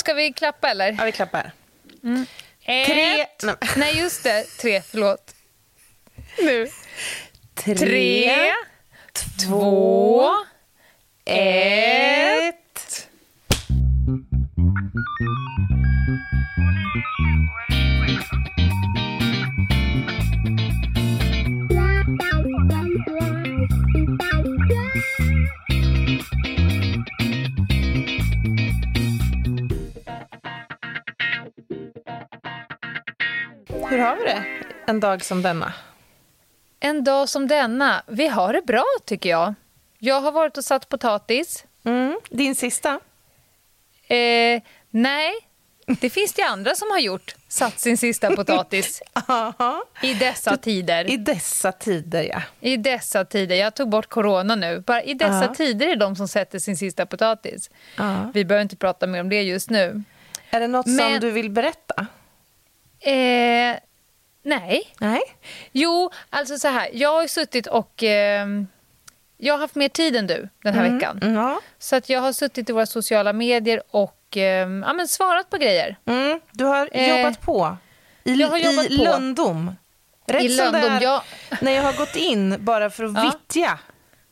Ska vi klappa eller? Ja, vi klappar. Ett. Tre... Nej. Nej, just det. Tre, förlåt. Nu. Tre, Tre, två, ett. Hur har vi det en dag som denna? En dag som denna. Vi har det bra, tycker jag. Jag har varit och satt potatis. Mm, din sista? Eh, nej, det finns det andra som har gjort. Satt sin sista potatis Aha. i dessa tider. I dessa tider, ja. I dessa tider. Jag tog bort corona nu. Bara I dessa Ja. tider är de som sätter sin sista potatis. Ja. Vi behöver inte prata mer om det just nu. Är det något som Men- du vill berätta? Eh, nej. Nej. Jo, alltså så här. Jag har suttit och... Eh, jag har haft mer tid än du den här veckan. Ja. Så att jag har suttit i våra sociala medier och eh, ja, men svarat på grejer. Mm. Du har Eh, jobbat på. I, jag har jobbat i på. Lundom. Rätt I Lundom, är, ja. När jag har gått in bara för att Ja. vittja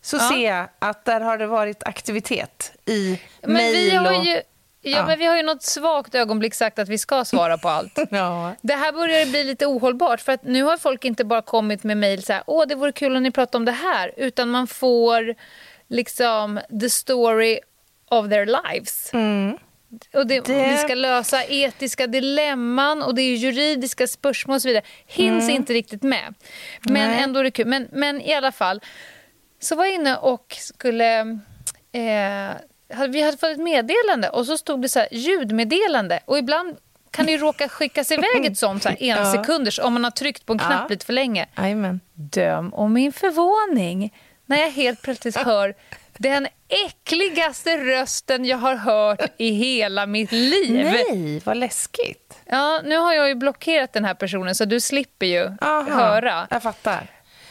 så Ja. ser jag att där har det varit aktivitet i mejl och... ju... Ja, Ja. men vi har ju något svagt ögonblick sagt att vi ska svara på allt. Ja. Det här börjar bli lite ohållbart för att nu har folk inte bara kommit med mejl så här, åh det vore kul om ni pratade om det här, utan man får liksom the story of their lives. Och det, Det- Vi ska lösa etiska dilemman och det är juridiska spörsmål och så vidare. Hinns inte riktigt med. Men Nej. ändå är det kul. Men, men i alla fall, så var jag inne och skulle... Eh, vi hade fått ett meddelande och så stod det så här ljudmeddelande. Och ibland kan det ju råka skickas iväg ett sånt så här en Ja. sekunders om man har tryckt på en knapp Ja. lite för länge. Jajamän. Döm om min förvåning när jag helt plötsligt hör den äckligaste rösten jag har hört i hela mitt liv. Nej, vad läskigt. Ja, nu har jag ju blockerat den här personen så du slipper ju Aha, höra. Jag fattar.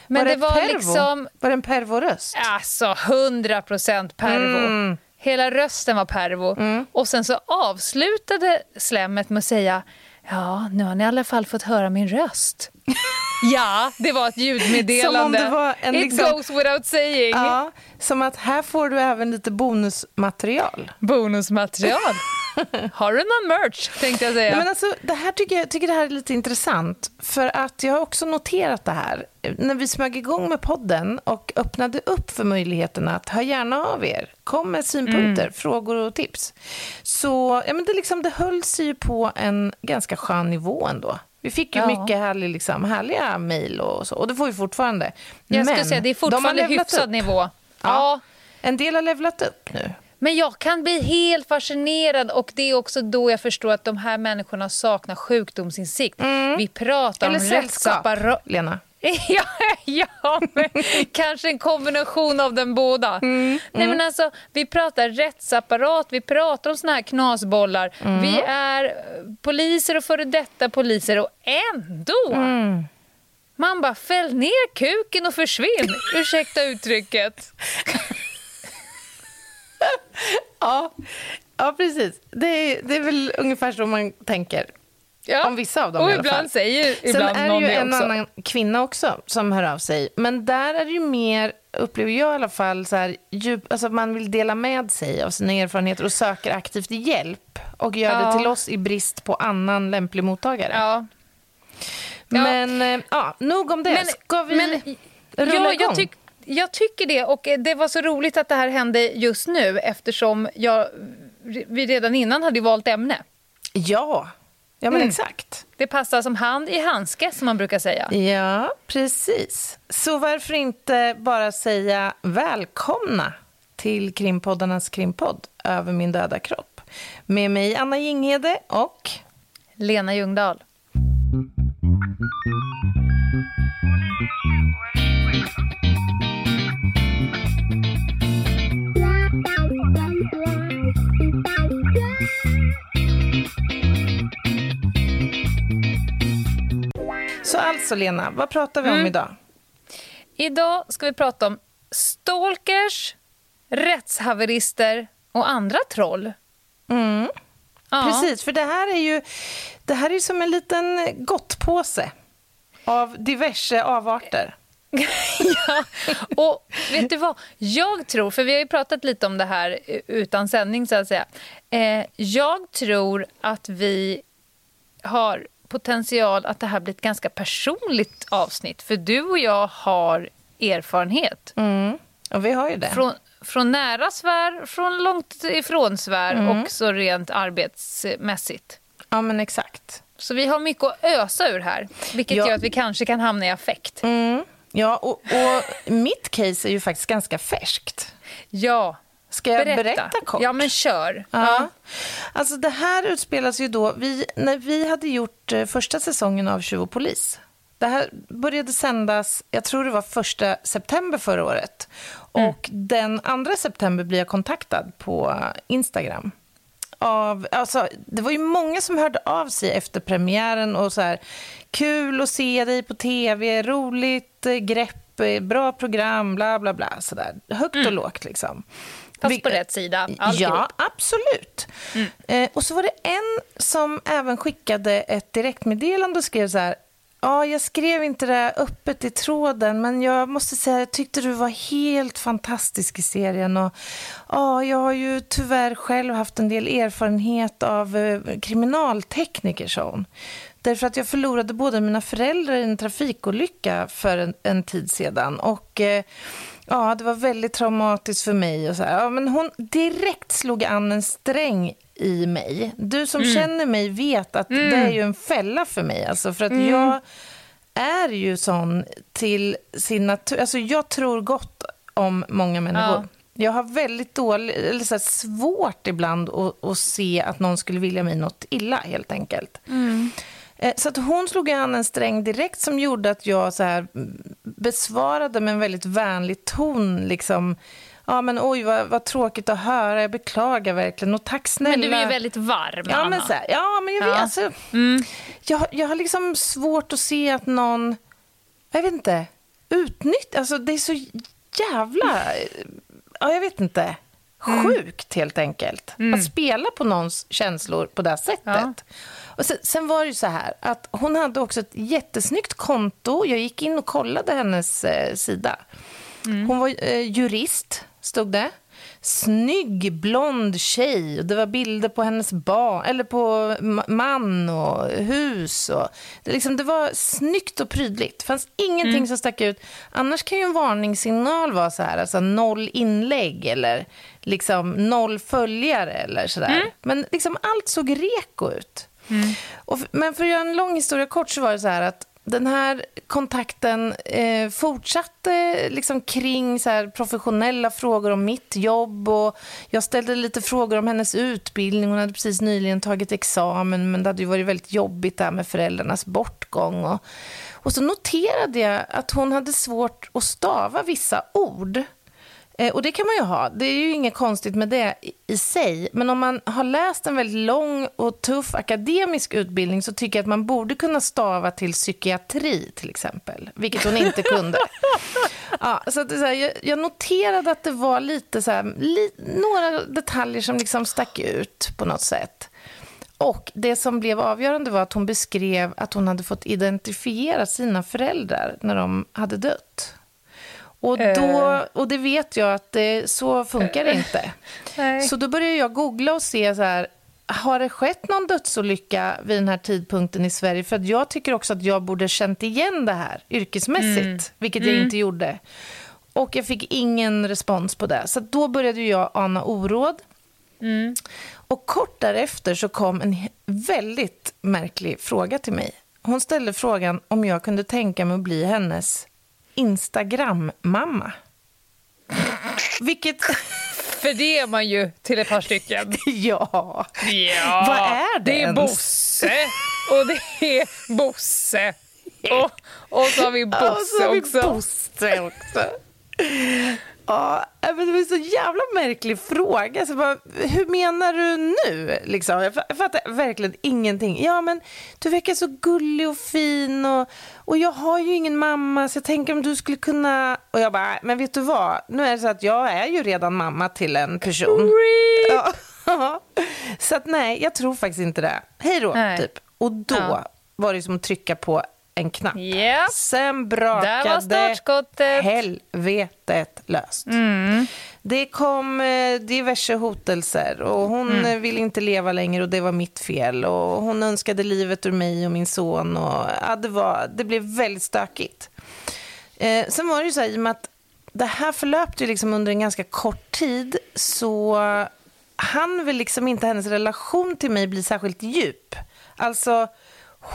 Men det var pervo? liksom- Var det en pervoröst? Alltså, 100 procent pervo. Mm. Hela rösten var pervo. Och sen så avslutade slemmet med att säga Ja, nu har ni i alla fall fått höra min röst. ja, det var ett ljudmeddelande. Som om det var en It liksom- goes without saying. Ja, som att här får du även lite bonusmaterial. Bonusmaterial. har du någon merch, tänkte jag säga. Nej, men alltså, det här tycker jag tycker det här är lite intressant. För att jag har också noterat det här. När vi smög igång med podden och öppnade upp för möjligheterna att hör gärna av er. Kom med synpunkter, Mm. frågor och tips. Så ja, men det, liksom, det höll sig ju på en ganska skön nivå ändå. Vi fick ju Ja. mycket härlig, liksom, härliga mejl och så. Och det får vi fortfarande. jag skulle Men säga, det är de fortfarande levlat hyfsad upp. nivå. Ja. Ja. En del har levlat upp nu. Men jag kan bli helt fascinerad och det är också då jag förstår att de här människorna saknar sjukdomsinsikt. Vi pratar Mm. Eller om rättsapparat. Lena. ja, ja kanske en kombination av den båda. Mm, Nej, men alltså, vi pratar rättsapparat, vi pratar om såna här knasbollar. Mm. Vi är eh, poliser och före detta poliser och ändå Mm. man bara fäll ner kuken och försvinn. Ursäkta uttrycket. Ja, ja precis. Det är, det är väl ungefär så man tänker. Ja. Om vissa av dem Och i alla ibland fall. säger Sen ibland är det ju en också. annan kvinna också som hör av sig. Men där är det ju mer, upplever jag i alla fall, så här, djup, alltså man vill dela med sig av sina erfarenheter och söker aktivt hjälp. Och gör Ja. det till oss i brist på annan lämplig mottagare. Ja. Men eh, ja, nog om det. Men- Ska vi men- rulla ja, igång? jag, tyck, jag tycker det. Och det var så roligt att det här hände just nu eftersom jag, vi redan innan hade valt ämne. Ja, ja men Mm. exakt. Det passar som hand i handske, som man brukar säga. Ja, precis. Så varför inte bara säga välkomna till krimpoddarnas krimpodd Över min döda kropp. Med mig Anna Jinghede och... Lena Ljungdahl. Så Lena, vad pratar vi om Mm. idag? Idag ska vi prata om stalkers, rättshaverister och andra troll. Mm. Ja. precis. För det här är ju, det här är som en liten gottpåse av diverse avarter. ja, och vet du vad? Jag tror, för vi har ju pratat lite om det här utan sändning så att säga. Eh, jag tror att vi har potential att det här blir ett ganska personligt avsnitt. För du och jag har erfarenhet. Mm. Och vi har ju det. Från, från nära sfär, från långt ifrån sfär Mm. också rent arbetsmässigt. Ja, men exakt. Så vi har mycket att ösa ur här. Vilket Ja. gör att vi kanske kan hamna i affekt. Mm. Ja, och, och mitt case är ju faktiskt ganska färskt. Ja, Ska jag berätta. berätta, kort? Ja, men kör. Ja. Alltså det här utspelas ju då, vi, när vi hade gjort eh, första säsongen av Tjuv och polis. Det här började sändas, jag tror det var första september förra året. Och den andra september blir jag kontaktad på Instagram. Av, alltså, det var ju många som hörde av sig efter premiären och så här, kul att se dig på tv, roligt eh, grepp, eh, bra program, bla bla bla. Så där. Högt och lågt liksom. Fast på rätt sida. Alltihop. Ja, absolut. Eh, och så var det en som även skickade ett direktmeddelande och skrev så här. Ja, jag skrev inte det öppet i tråden, men jag måste säga jag tyckte du var helt fantastisk i serien. Och, ja, jag har ju tyvärr själv haft en del erfarenhet av eh, kriminaltekniker, sa hon. Därför att jag förlorade båda mina föräldrar i en trafikolycka för en, en tid sedan. Och eh, ja, det var väldigt traumatiskt för mig. Och så här. Ja, men hon direkt slog an en sträng i mig. Du som känner mig vet att det är ju en fälla för mig. Alltså för att jag är ju sån till sin natur. Alltså jag tror gott om många människor. Ja. Jag har väldigt dålig, eller så här, svårt ibland att, att se att någon skulle vilja mig något illa, helt enkelt. Eh, Så att hon slog an en sträng direkt som gjorde att jag så här mm, besvarade med en väldigt vänlig ton. Liksom, ja, men oj, vad, vad tråkigt att höra. Jag beklagar verkligen. Och tack snälla. Men du är ju väldigt varm, Ja, Anna. men, så här, ja, men jag vet, Ja. alltså, jag, jag har liksom svårt att se att någon, jag vet inte, utnyttjar, alltså det är så jävla, ja jag vet inte, sjukt helt enkelt. Att spela på någons känslor på det sättet. Ja. Och sen, sen var det ju så här att hon hade också ett jättesnyggt konto. Jag gick in och kollade hennes eh, sida. Hon var eh, jurist, stod det. Snygg, blond tjej. Och det var bilder på hennes barn, eller på ma- man och hus. Och, det, liksom, det var snyggt och prydligt. Det fanns ingenting som stack ut. Annars kan ju en varningssignal vara så här, alltså noll inlägg eller liksom noll följare eller sådär. Men liksom allt såg reko ut. Mm. Och, men för att göra en lång historia kort så var det så här att den här kontakten eh, fortsatte liksom kring så här professionella frågor om mitt jobb. och Jag ställde lite frågor om hennes utbildning. Hon hade precis nyligen tagit examen men det hade ju varit väldigt jobbigt där med föräldrarnas bortgång. Och, och så noterade jag att hon hade svårt att stava vissa ord. Eh, Och det kan man ju ha. Det är ju inget konstigt med det i- i sig. Men om man har läst en väldigt lång och tuff akademisk utbildning så tycker jag att man borde kunna stava till psykiatri till exempel. Vilket hon inte kunde. Ja, så att så här, jag, jag noterade att det var lite så här, li, några detaljer som liksom stack ut på något sätt. Och det som blev avgörande var att hon beskrev att hon hade fått identifiera sina föräldrar när de hade dött. Och, då, och det vet jag att det, så funkar det inte. Så då började jag googla och se så här, har det skett någon dödsolycka vid den här tidpunkten i Sverige? För jag tycker också att jag borde känt igen det här yrkesmässigt, vilket jag inte gjorde. Och jag fick ingen respons på det. Så då började jag ana oråd. Och kort därefter så kom en väldigt märklig fråga till mig. Hon ställde frågan om jag kunde tänka mig att bli hennes Instagram-mamma. Vilket, För det är man ju till ett par stycken. ja. Ja, Vad är det Det är ens? Bosse och det är Bosse. Och, och så har vi Och så Bosse har vi. Bosse också. Ja, men det var en så jävla märklig fråga. Så bara, hur menar du nu? Liksom, jag fa- jag fattar verkligen ingenting. Ja, men du verkar så gullig och fin och, och jag har ju ingen mamma så jag tänker om du skulle kunna... Och jag bara, men vet du vad? Nu är det så att jag är ju redan mamma till en person. Ja. så att nej, jag tror faktiskt inte det. Hej då, Nej. typ. Och då Ja. var det som att trycka på en knapp. Japp. Sen brakade helvetet löst. Mm. Det kom eh, diverse hotelser och hon Mm. eh, ville inte leva längre och det var mitt fel. Och hon önskade livet ur mig och min son. Och, ja, det, var, det blev väldigt stökigt. Eh, sen var det ju så här, i och med att det här förlöpte liksom under en ganska kort tid så han vill liksom inte hennes relation till mig bli särskilt djup. Alltså,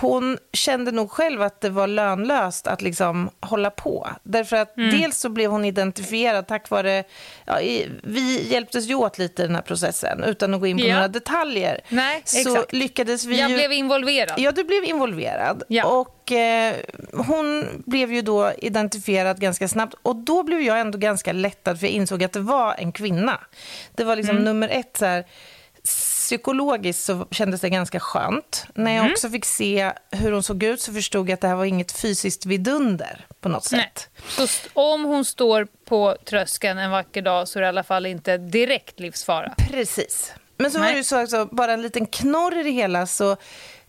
hon kände nog själv att det var lönlöst att liksom hålla på. Därför att Mm. dels så blev hon identifierad tack vare... Ja, vi hjälptes ju åt lite i den här processen utan att gå in på Ja. några detaljer. Nej, så exakt. lyckades vi Jag ju... blev involverad. Ja, du blev involverad. Ja. Och eh, hon blev ju då identifierad ganska snabbt. Och då blev jag ändå ganska lättad för jag insåg att det var en kvinna. Det var liksom nummer ett så här, Psykologiskt så kändes det ganska skönt. När jag också fick se hur hon såg ut så förstod jag att det här var inget fysiskt vidunder på något Nej. sätt. Så om hon står på tröskeln en vacker dag så är det i alla fall inte direkt livsfara. Precis. Men så var Nej. det ju så också, bara en liten knorr i det hela så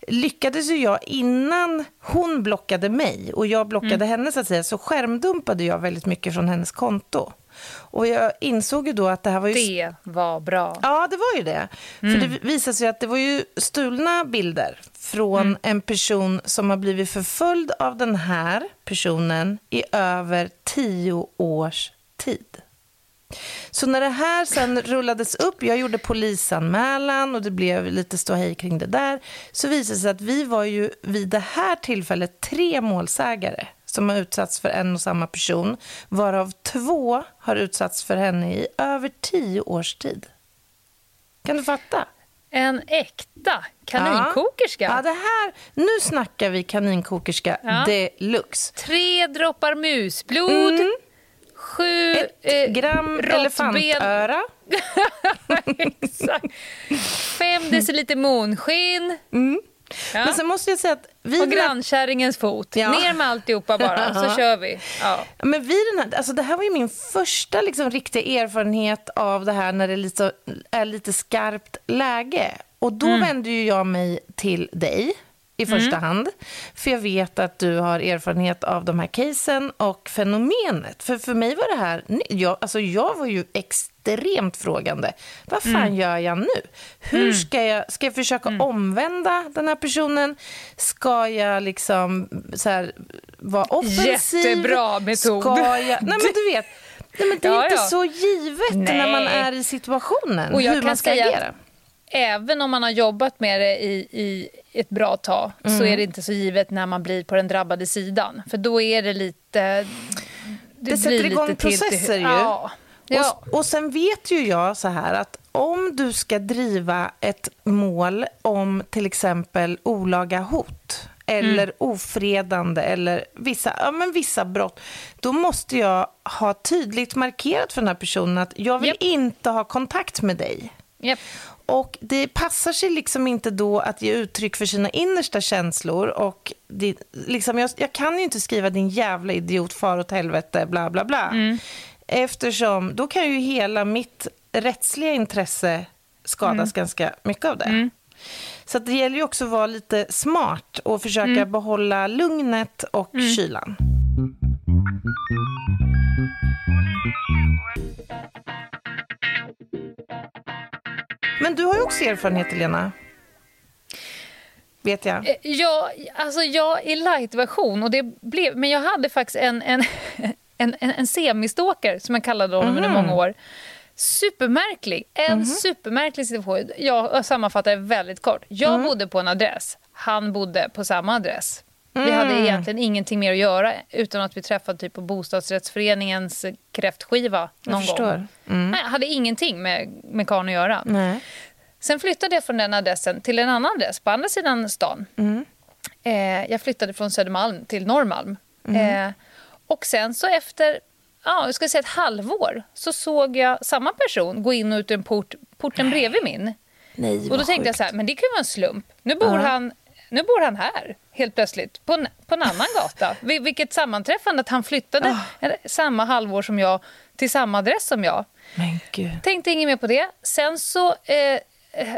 lyckades ju jag innan hon blockade mig och jag blockade Mm. henne så att säga så skärmdumpade jag väldigt mycket från hennes konto. Och jag insåg ju då att det här var ju... Det var bra. Ja, det var ju det. För Mm. det visade sig att det var ju stulna bilder från Mm. en person som har blivit förföljd av den här personen i över tio års tid. Så när det här sen rullades upp, jag gjorde polisanmälan och det blev lite ståhej kring det där, så visade det sig att vi var ju vid det här tillfället tre målsägare som har utsatts för en och samma person, varav två har utsatts för henne i över tio års tid. Kan du fatta? En äkta kaninkokerska. Ja, det här, nu snackar vi kaninkokerska Ja. deluxe. Tre droppar musblod. Sju Mm. Ett eh, gram råttben. elefantöra. Exakt. Fem deciliter månskinn. Ja. Men sen måste jag säga att vi Och grannkärringens fot. Ja. Ner med alltihopa bara, så kör vi. Ja. Men vid den här, alltså det här var ju min första liksom, riktiga erfarenhet av det här när det lite, är lite skarpt läge. Och då Mm. vände ju jag mig till dig i första hand. För jag vet att du har erfarenhet av de här casen och fenomenet. För för mig var det här, jag, alltså jag var ju extremt frågande. Vad Mm. fan gör jag nu? Hur ska jag, ska jag försöka omvända den här personen? Ska jag liksom så här, vara offensiv? Jättebra metod. Ska jag, nej men du vet, nej, men det är Ja, inte ja. så givet när man Nej. är i situationen. Och jag hur man ska säga agera. Även om man har jobbat med det i, i ett bra tag Mm. så är det inte så givet när man blir på den drabbade sidan. För då är det lite... Det, Det sätter igång lite till- processer ju. Ja. ja. Och, och sen vet ju jag så här att om du ska driva ett mål om till exempel olaga hot eller Mm. ofredande eller vissa, ja, men vissa brott, då måste jag ha tydligt markerat för den här personen att jag vill Japp. inte ha kontakt med dig. Japp. Och det passar sig liksom inte då att ge uttryck för sina innersta känslor. Och det, liksom jag, jag kan ju inte skriva din jävla idiot, far åt helvete, bla bla bla. Eftersom då kan ju hela mitt rättsliga intresse skadas ganska mycket av det. Så att det gäller ju också att vara lite smart och försöka behålla lugnet och kylan. Men du har ju också erfarenhet, Helena. Vet jag. Eh, Ja, alltså jag i light-version. Och det blev, men jag hade faktiskt en, en, en, en, en semistalker, som jag kallade honom under många år. Supermärklig. En supermärklig situation. Jag sammanfattar det väldigt kort. Jag bodde på en adress. Han bodde på samma adress. Vi hade egentligen ingenting mer att göra utan att vi träffade typ på bostadsrättsföreningens kräftskiva någon Jag förstår. Mm. gång. Nej, jag hade ingenting med, med karln att göra. Nej. Sen flyttade jag från den adressen till en annan adress på andra sidan stan. Mm. Eh, jag flyttade från Södermalm till Norrmalm. Mm. Eh, och sen så efter ja, jag ska säga ett halvår så såg jag samma person gå in och ut ur en port, porten bredvid min. Nej, Och då tänkte jag sjukt. så här, men det kan ju vara en slump. Nu bor, han, nu bor han här helt plötsligt på en, på en annan gata. Vil- Vilket sammanträffande att han flyttade eh, samma halvår som jag till samma adress som jag. Men gud. Tänkte inget mer på det. Sen så eh,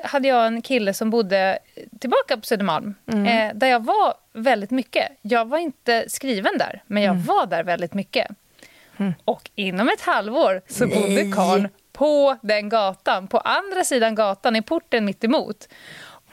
hade jag en kille som bodde tillbaka på Södermalm. Mm. Eh, där jag var väldigt mycket. Jag var inte skriven där, men jag Mm. var där väldigt mycket. Och inom ett halvår så bodde karln på den gatan, på andra sidan gatan, i porten mitt emot.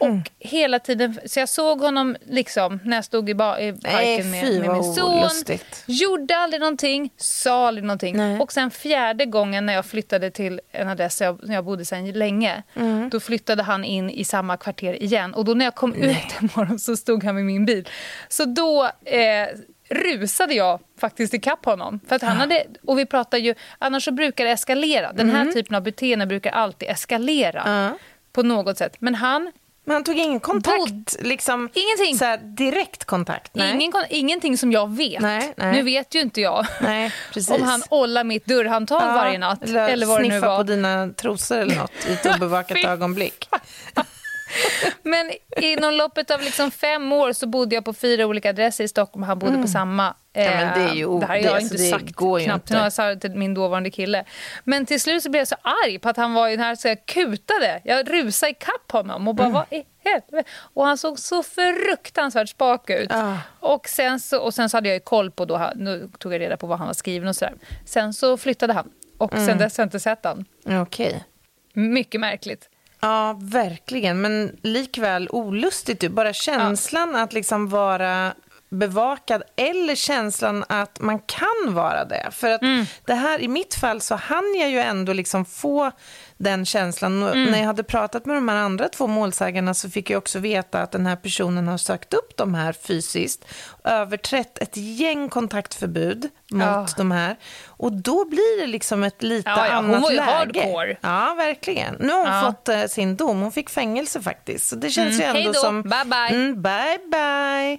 Och Mm. hela tiden, så jag såg honom liksom när jag stod i, ba, i parken med, fy, med vad min son. olustigt. Gjorde aldrig någonting, sa aldrig någonting. Nej. Och sen fjärde gången när jag flyttade till en adress där jag, när jag bodde sedan länge, Mm. då flyttade han in i samma kvarter igen. Och då när jag kom ut en morgon så stod han med min bil. Så då eh, rusade jag faktiskt ikapp honom. För att Ah. han hade, och vi pratar ju, annars så brukar det eskalera. Den här typen av beteende brukar alltid eskalera Mm. Ja. på något sätt. Men han Men han tog ingen kontakt? Bod- Liksom, Ingenting. Så här, direkt kontakt? Nej. Ingen, ingenting som jag vet. Nej, nej. Nu vet ju inte jag Nej, om han ollar mitt dörrhandtag Ja, varje natt. Eller, Eller vad det nu var. på dina trosor eller något i ett obevakat ögonblick. Men inom loppet av liksom fem år så bodde jag på fyra olika adresser i Stockholm och han bodde på samma. Mm. Ja, men det är ju o- det här har jag alltså, inte det sagt går knappt. inte. Jag sagt till min dåvarande kille. Men till slut så blev jag så arg på att han var i den här så jag kutade. Jag rusade ikapp honom och bara Mm. vad i helvete? Och han såg så fruktansvärt spak ut. Ah. Och, sen så, och sen så hade jag ju koll på, då, nu tog jag reda på vad han var skriven och sådär. Sen så flyttade han och Mm. sen dess har jag inte sett han. Okej. Mycket märkligt. Ja, verkligen. Men likväl olustigt. Bara känslan att liksom vara bevakad eller känslan att man kan vara det. För att det här, i mitt fall så hann jag ju ändå liksom få den känslan. Och När jag hade pratat med de här andra två målsägarna så fick jag också veta att den här personen har sökt upp de här fysiskt, överträtt ett gäng kontaktförbud mot Ja. de här. Och då blir det liksom ett lite Ja, ja, hon annat var ju läge. hardcore. Ja, verkligen. Nu har hon Ja. fått eh, sin dom. Hon fick fängelse faktiskt. Så det känns ju Mm. ändå Hej då. som... Bye, bye. Mm, bye, bye.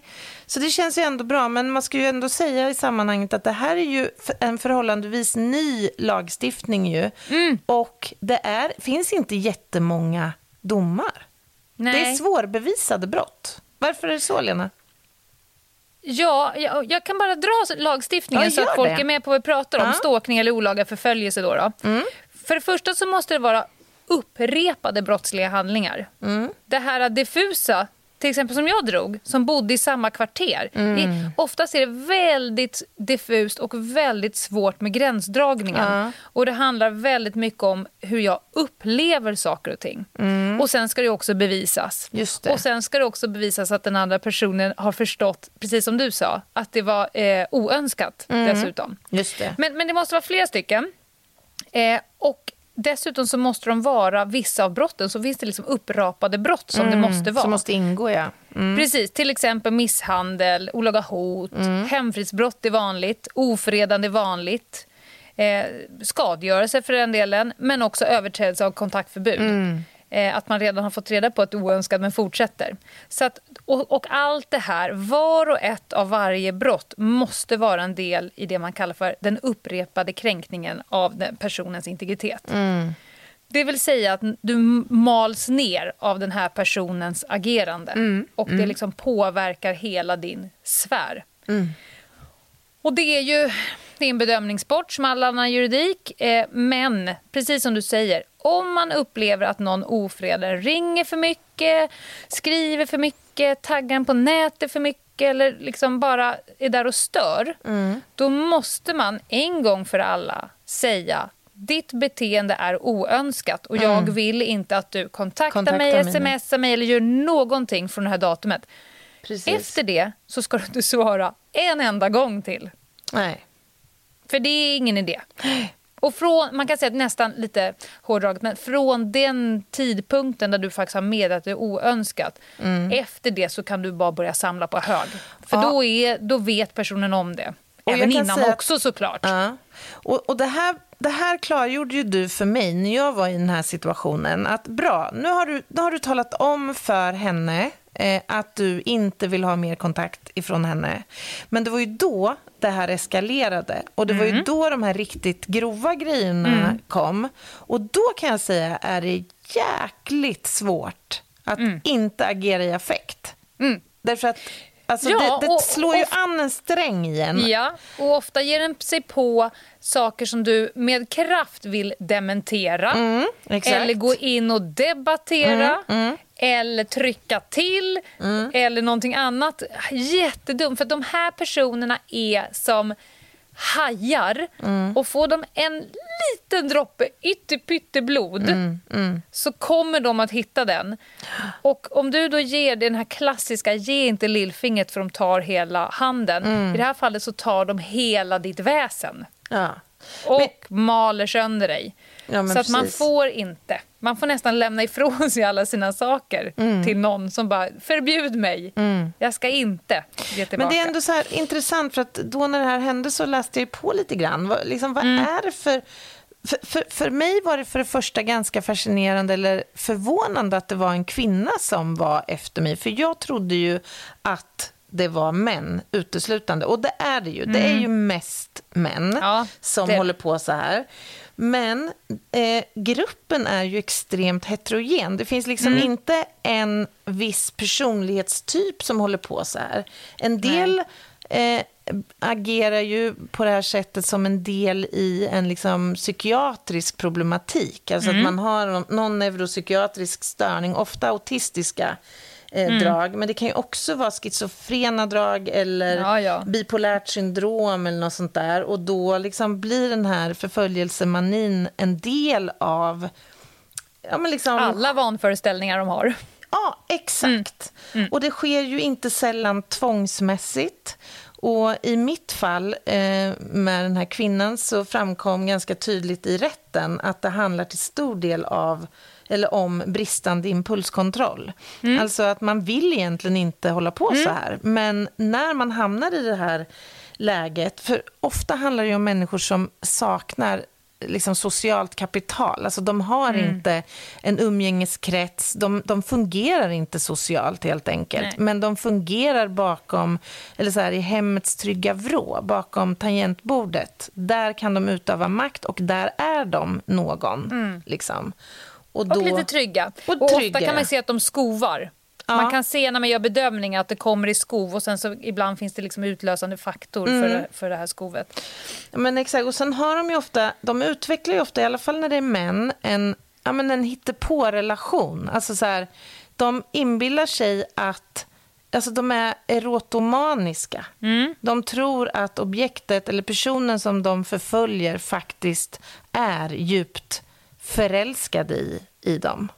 Så det känns ju ändå bra. Men man ska ju ändå säga i sammanhanget att det här är ju en förhållandevis ny lagstiftning ju. Mm. Och det är, finns inte jättemånga domar. Nej. Det är svårbevisade brott. Varför är det så, Lena? Ja, jag, jag kan bara dra lagstiftningen Ja, så att folk det. är med på vad vi pratar om. Ja. Stalkning eller olaga förföljelse. Då, då. För det första så måste det vara upprepade brottsliga handlingar. Det här diffusa, till exempel som jag drog, som bodde i samma kvarter. I, oftast är det väldigt diffust och väldigt svårt med gränsdragningen. Ja. Och det handlar väldigt mycket om hur jag upplever saker och ting. Och sen ska det också bevisas. Det. Och sen ska det också bevisas att den andra personen har förstått, precis som du sa, att det var eh, oönskat dessutom. Just det. Men, men det måste vara flera stycken. Eh, och dessutom så måste de vara vissa av brotten, så finns det liksom upprapade brott som det måste vara. Som måste ingå, ja. Mm. Precis, till exempel misshandel, olaga hot, hemfridsbrott är vanligt, ofredande är vanligt, eh, skadegörelse för den delen, men också överträdelse av kontaktförbud. Eh, att man redan har fått reda på att det är oönskat men fortsätter. Så att, och, och allt det här, var och ett av varje brott måste vara en del i det man kallar för den upprepade kränkningen av den personens integritet. Det vill säga att du mals ner av den här personens agerande. Och det liksom påverkar hela din sfär. Och det är ju det är en bedömningssport som all annan juridik. Eh, men precis som du säger, om man upplever att någon ofredar, ringer för mycket, skriver för mycket, taggar en på nätet för mycket eller liksom bara är där och stör. Då måste man en gång för alla säga ditt beteende är oönskat och jag vill inte att du kontaktar, Kontakta mig, mig. smsar mig eller gör någonting från det här datumet. Precis. Efter det så ska du inte svara en enda gång till. Nej. För det är ingen idé. Och från, man kan säga att nästan lite hårdraget, men från den tidpunkten där du faktiskt har meddelat att det är oönskat, efter det så kan du bara börja samla på hög. För Ja. då, är, då vet personen om det. Och Även innan säga också såklart. Ja. Och, och det, här, det här klargjorde ju du för mig när jag var i den här situationen. Att bra, nu har du, nu har du talat om för henne eh, att du inte vill ha mer kontakt ifrån henne. Men det var ju då det här eskalerade. Och det var ju då de här riktigt grova grejerna kom. Och då kan jag säga är det jäkligt svårt att inte agera i affekt. Mm. Därför att Alltså Ja, det, det och- slår ju och- an en sträng igen. Ja, och ofta ger den sig på saker som du med kraft vill dementera. Mm, eller gå in och debattera. Eller trycka till. Eller någonting annat. Jättedumt, för de här personerna är som hajar. Och får de en liten droppe ytterpytte blod så kommer de att hitta den. Och om du då ger den här klassiska, ge inte lillfingret för de tar hela handen. I det här fallet så tar de hela ditt väsen Ja. och maler sönder dig. Ja, men så att man får inte. Man får nästan lämna ifrån sig alla sina saker Mm. till någon som bara förbjud mig. Jag ska inte ge tillbaka. Men det är ändå så här intressant, för att då när det här hände så läste jag på lite grann. Vad, liksom, vad Mm. är det för... För, för, för mig var det för det första ganska fascinerande eller förvånande att det var en kvinna som var efter mig. För jag trodde ju att det var män uteslutande. Och det är det ju. Det är ju mest män Mm. Ja, som det. håller på så här. Men eh, gruppen är ju extremt heterogen. Det finns liksom Mm. inte en viss personlighetstyp som håller på så här. En del eh, agerar ju på det här sättet som en del i en liksom psykiatrisk problematik. Alltså Mm. att man har någon, någon neuropsykiatrisk störning, ofta autistiska eh, Mm. drag. Men det kan ju också vara schizofrena drag eller Ja, ja. bipolärt syndrom eller något sånt där. Och då liksom blir den här förföljelsemanin en del av... Ja, men liksom, Alla vanföreställningar de har. Ja, exakt. Mm. Och det sker ju inte sällan tvångsmässigt. Och i mitt fall eh, med den här kvinnan så framkom ganska tydligt i rätten att det handlar till stor del av eller om bristande impulskontroll. Mm. Alltså att man vill egentligen inte hålla på så här. Men när man hamnar i det här läget, för ofta handlar det om människor som saknar liksom socialt kapital. Alltså de har Mm. inte en umgängeskrets, de, de fungerar inte socialt helt enkelt. Nej. Men de fungerar bakom, eller så här, i hemmets trygga vrå, bakom tangentbordet. Där kan de utöva makt och där är de någon. Liksom. Och, då, Mm. Och lite trygga. Och Och, ofta tryggare. kan man se att de skovar. Ja. Man kan se när man gör bedömningar att det kommer i skov och sen så ibland finns det liksom utlösande faktor Mm. för, det- för det här skovet. Men exakt, och sen har de ju ofta, de utvecklar ju ofta, i alla fall när det är män, en, ja, men en hittepå-relation. Alltså så här, de inbillar sig att, alltså de är erotomaniska. De tror att objektet eller personen som de förföljer faktiskt är djupt förälskad i, i dem.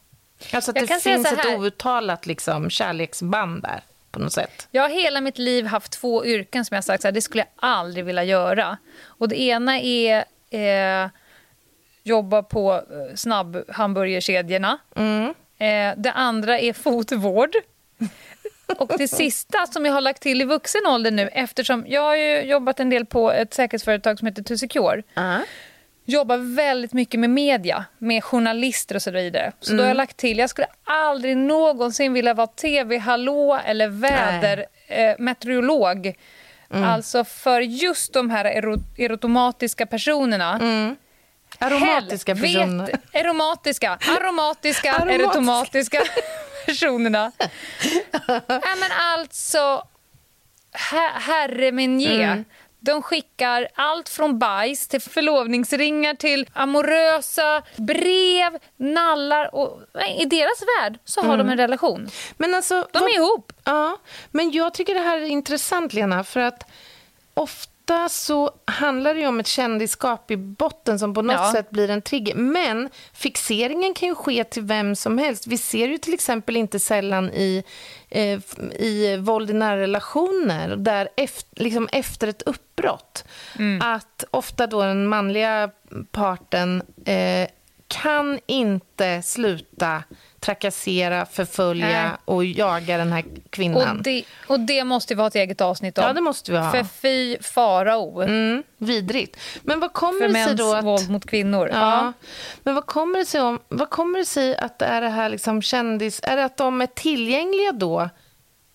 Alltså att Jag det finns ett outtalat liksom, kärleksband där på något sätt. Jag har hela mitt liv haft två yrken som jag sagt så här, det skulle jag aldrig vilja göra. Och det ena är eh, jobba på eh, snabbhamburgerkedjorna. Mm. Eh, det andra är fotvård. Och det sista som jag har lagt till i vuxen ålder nu eftersom jag har jobbat en del på ett säkerhetsföretag som heter To Secure. Jobbar väldigt mycket med media, med journalister och så vidare. Så då har jag lagt till, jag skulle aldrig någonsin vilja vara tv-hallå eller väder, eh, meteorolog. Alltså för just de här ero- erotomatiska personerna. Aromatiska Helvete. personer. Aromatiska, aromatiska, Aromatiska. personerna. Nej, men alltså, her- herre min. Mm. De skickar allt från bajs till förlovningsringar till amorösa brev, nallar. Och I deras värld så har de en relation. Men alltså, De vad- är ihop. Ja, men jag tycker det här är intressant, Lena, för att ofta så handlar det om ett kändisskap i botten som på något Ja. sätt blir en trigger. Men fixeringen kan ju ske till vem som helst. Vi ser ju till exempel inte sällan i, eh, i våld i nära relationer, där efter, liksom efter ett uppbrott, att ofta då den manliga parten eh, kan inte sluta trakassera, förfölja Nej. och jaga den här kvinnan. Och det, och det måste vi ha ett eget avsnitt om. Ja, det måste vi ha. För fy farao. Mm, vidrigt. Men vad kommer För det sig då att... våld mot kvinnor. Ja. Men vad kommer det sig om... Vad kommer det sig att det är det här liksom kändis... Är det att de är tillgängliga då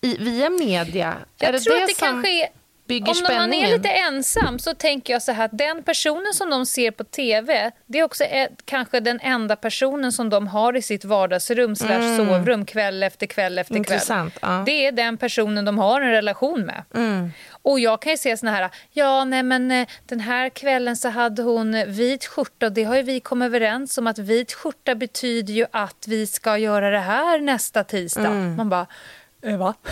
i, via media? är Jag det tror det att det som kanske är bygger Om man är lite ensam så tänker jag så här att den personen som de ser på TV det är också ett, kanske den enda personen som de har i sitt vardagsrum slash sovrum kväll efter kväll efter Mm. Intressant, kväll. ja. Det är den personen de har en relation med. Mm. Och jag kan ju se såna här, ja nej men eh, den här kvällen så hade hon vit skjorta och det har ju vi kommit överens om att vit skjorta betyder ju att vi ska göra det här nästa tisdag. Mm. Man bara, eh, va?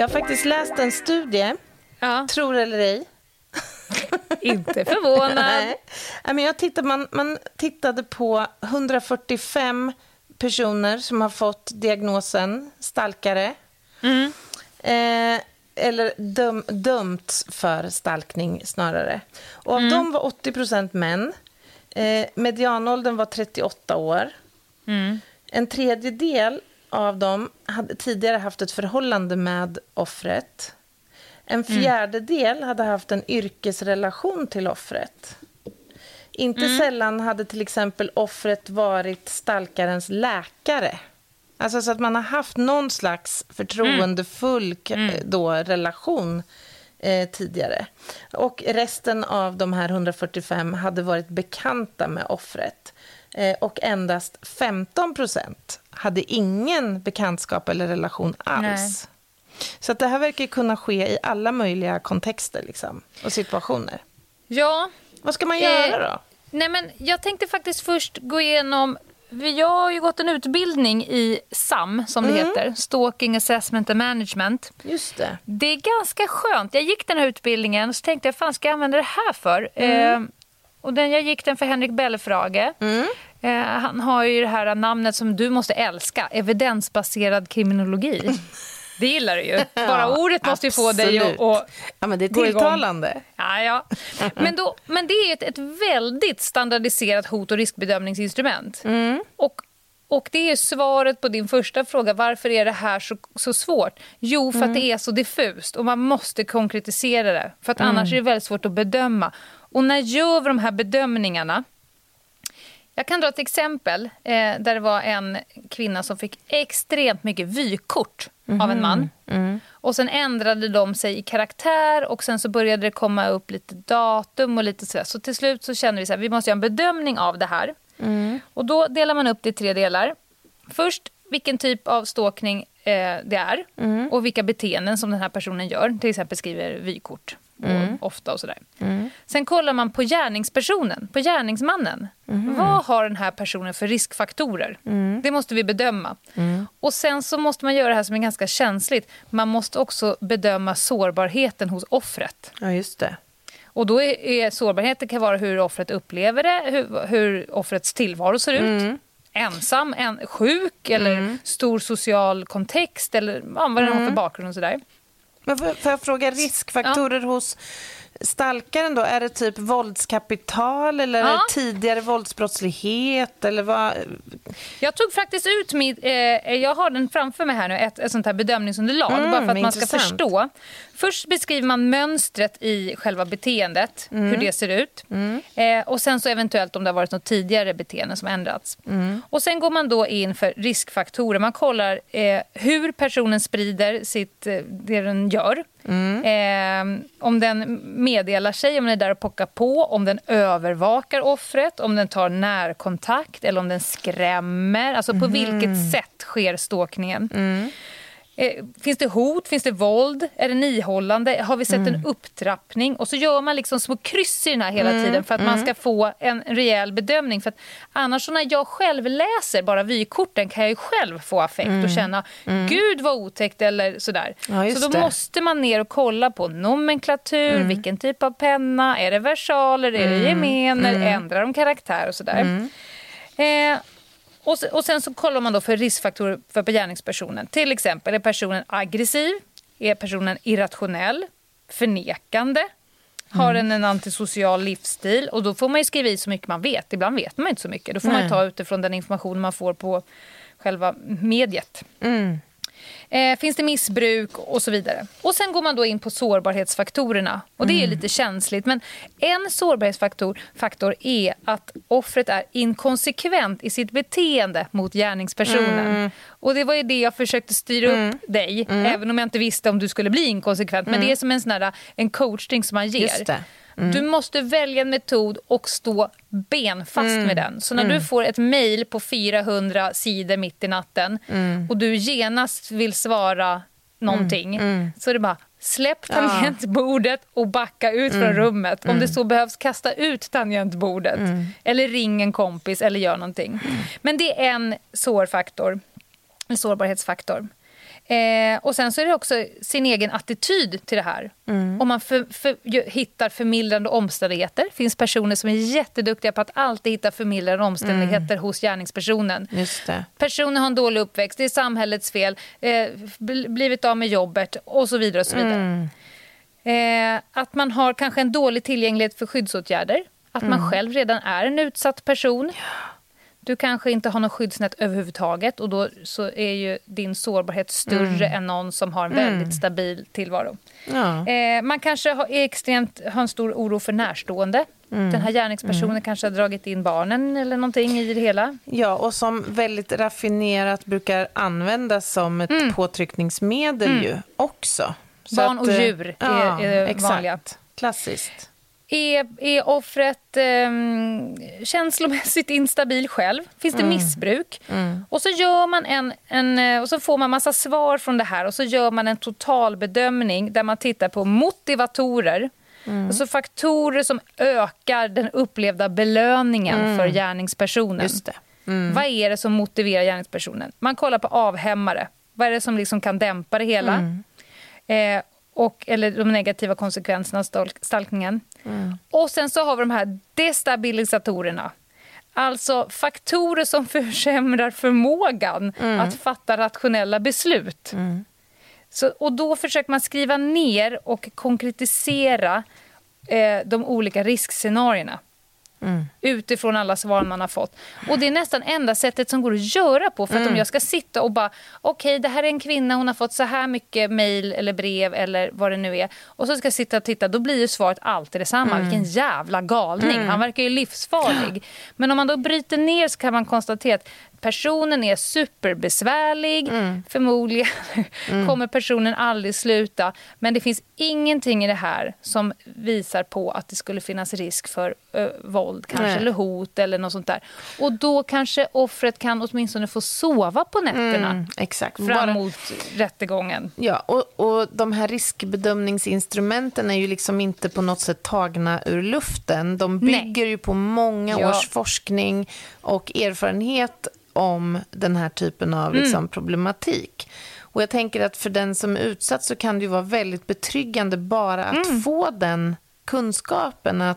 Jag har faktiskt läst en studie, Ja, tror eller ej. inte förvånad. Nej. Men jag tittade, man, man tittade på 145 personer som har fått diagnosen stalkare. Mm. Eh, eller döm, dömts för stalkning snarare. Och av dem var 80% män. Eh, medianåldern var 38 år. Mm. En tredjedel av dem hade tidigare haft ett förhållande med offret. En fjärdedel hade haft en yrkesrelation till offret. Inte sällan hade till exempel offret varit stalkarens läkare. Alltså så att man har haft någon slags förtroendefull k- Då, relation eh, tidigare. Och resten av de här 145 hade varit bekanta med offret. Eh, och endast 15 procent hade ingen bekantskap eller relation alls. Nej. Så att det här verkar kunna ske i alla möjliga kontexter liksom, och situationer. Ja, Vad ska man Eh, göra då? nej men jag tänkte faktiskt först gå igenom jag har ju gått en utbildning i SAM, som det heter. Stalking Assessment and Management. Just det. Det är ganska skönt. Jag gick den här utbildningen och så tänkte jag, fan ska jag använda det här för? Eh, och den, jag gick den för Henrik Bellefrage. Eh, han har ju det här namnet som du måste älska, evidensbaserad kriminologi. Det gillar du ju. Bara ordet måste ju få dig att... att Ja, men det är tilltalande. Ja, ja. Men, då, men det är ett, ett väldigt standardiserat hot och riskbedömningsinstrument. Och, och det är svaret på din första fråga. Varför är det här så, så svårt? Jo, för att det är så diffust och man måste konkretisera det. För att annars är det väldigt svårt att bedöma. Och när gör vi de här bedömningarna? Jag kan dra ett exempel eh, där det var en kvinna som fick extremt mycket vykort av en man. Och sen ändrade de sig i karaktär och sen så började det komma upp lite datum och lite sådär. Så till slut så kände vi så här, vi måste göra en bedömning av det här. Och då delar man upp det i tre delar. Först vilken typ av stalkning eh, det är och vilka beteenden som den här personen gör. Till exempel skriver vykort och ofta och sådär. Sen kollar man på gärningspersonen, på gärningsmannen. Vad har den här personen för riskfaktorer? Det måste vi bedöma. Och sen så måste man göra det här som är ganska känsligt. Man måste också bedöma sårbarheten hos offret. Ja, just det. Och då är, är sårbarheten kan vara hur offret upplever det, hur, hur offrets tillvaro ser ut. Ensam, en, sjuk eller stor social kontext eller ja, vad den har för bakgrund och sådär. Men får, jag fråga, riskfaktorer hos stalkaren då? Är det typ våldskapital eller Ja. tidigare våldsbrottslighet? Eller vad? Jag tog faktiskt ut mitt, eh, jag har den framför mig här nu, ett, ett sånt här bedömningsunderlag Mm, bara för att man ska intressant. förstå. Först beskriver man mönstret i själva beteendet, Mm. hur det ser ut. Eh, och sen så eventuellt om det har varit något tidigare beteende som ändrats. Mm. Och sen går man då in för riskfaktorer. Man kollar eh, hur personen sprider sitt, eh, det den gör. Mm. Eh, om den meddelar sig, om den är där och pockar på, om den övervakar offret, om den tar närkontakt eller om den skrämmer. Alltså på vilket sätt sker stalkningen? Eh, Finns det hot? Finns det våld? Är den ihållande? Har vi sett en upptrappning? Och så gör man liksom små kryss i den här hela tiden för att man ska få en rejäl bedömning. För att annars så när jag själv läser bara vykorten kan jag själv få affekt och känna gud vad otäckt eller sådär. Ja, så då det. måste man ner och kolla på nomenklatur, vilken typ av penna, är det versaler, är det gemener, ändrar de karaktär och sådär. Eh, och, se- och sen så kollar man då för riskfaktorer för gärningspersonen. Till exempel, är personen aggressiv? Är personen irrationell? Förnekande? Har den en antisocial livsstil? Och då får man ju skriva i så mycket man vet. Ibland vet man inte så mycket. Då får man Nej. ta utifrån den information man får på själva mediet. Mm. Eh, finns det missbruk och så vidare. Och Sen går man då in på sårbarhetsfaktorerna. Och Det är lite känsligt. Men en sårbarhetsfaktor faktor är att offret är inkonsekvent i sitt beteende mot gärningspersonen. Och Det var ju det jag försökte styra upp dig, även om jag inte visste om du skulle bli inkonsekvent. Men det är som en, sån här, en coachning som man ger. Det. Du måste välja en metod och stå benfast med den. Så när du får ett mejl på 400 sidor mitt i natten och du genast vill svara någonting så är det bara släpp tangentbordet och backa ut från rummet. Om det så behövs, kasta ut tangentbordet. Eller ring en kompis eller gör någonting. Men det är en sårfaktor, en sårbarhetsfaktor. Eh, och Sen så är det också sin egen attityd till det här. Om man för, för, hittar förmildrande omständigheter. Det finns personer som är jätteduktiga på att alltid hitta förmildrande omständigheter hos gärningspersonen. Personen har en dålig uppväxt, det är samhällets fel, eh, blivit av med jobbet och så vidare. Och så vidare. Eh, att man har kanske en dålig tillgänglighet för skyddsåtgärder. Att man själv redan är en utsatt person. Du kanske inte har något skyddsnät överhuvudtaget och då så är ju din sårbarhet större än någon som har en väldigt stabil tillvaro. Ja. Eh, man kanske har, är extremt, har en stor oro för närstående. Den här gärningspersonen kanske har dragit in barnen eller någonting i det hela. Ja, och som väldigt raffinerat brukar användas som ett påtryckningsmedel ju också. Så Barn och eh, djur är- är exakt. vanliga. Klassiskt. Är, är offret eh, känslomässigt instabil själv? Finns det missbruk? Och så gör man en, en, eh, och så får man massa svar från det här och så gör man en totalbedömning där man tittar på motivatorer. Alltså faktorer som ökar den upplevda belöningen för gärningspersonen. Det. Vad är det som motiverar gärningspersonen? Man kollar på avhämmare. Vad är det som liksom kan dämpa det hela? Eh, och, eller de negativa konsekvenserna av stalk- stalkningen. Och sen så har vi de här destabilisatorerna. Alltså faktorer som försämrar förmågan att fatta rationella beslut. Så, och då försöker man skriva ner och konkretisera eh, de olika riskscenarierna utifrån alla svar man har fått. Och Det är nästan enda sättet som går att göra på. För att om jag ska sitta och bara, okej det här är en kvinna, hon har fått så här mycket mejl eller brev eller vad det nu är. Och så ska jag sitta och titta, då blir ju svaret alltid detsamma. Vilken jävla galning, han verkar ju livsfarlig. Men om man då bryter ner så kan man konstatera att personen är superbesvärlig. Förmodligen kommer personen aldrig sluta. Men det finns ingenting i det här som visar på att det skulle finnas risk för ö, våld kanske, Nej. eller hot eller något sånt där. Och då kanske offret kan åtminstone få sova på nätterna Mm, exakt. fram Bara- mot rättegången. Ja, och, och de här riskbedömningsinstrumenten är ju liksom inte på något sätt tagna ur luften. De Nej. bygger ju på många Ja. års forskning och erfarenhet om den här typen av Mm. liksom, problematik. Och jag tänker att för den som är utsatt så kan det vara väldigt betryggande bara att Mm. få den kunskapen att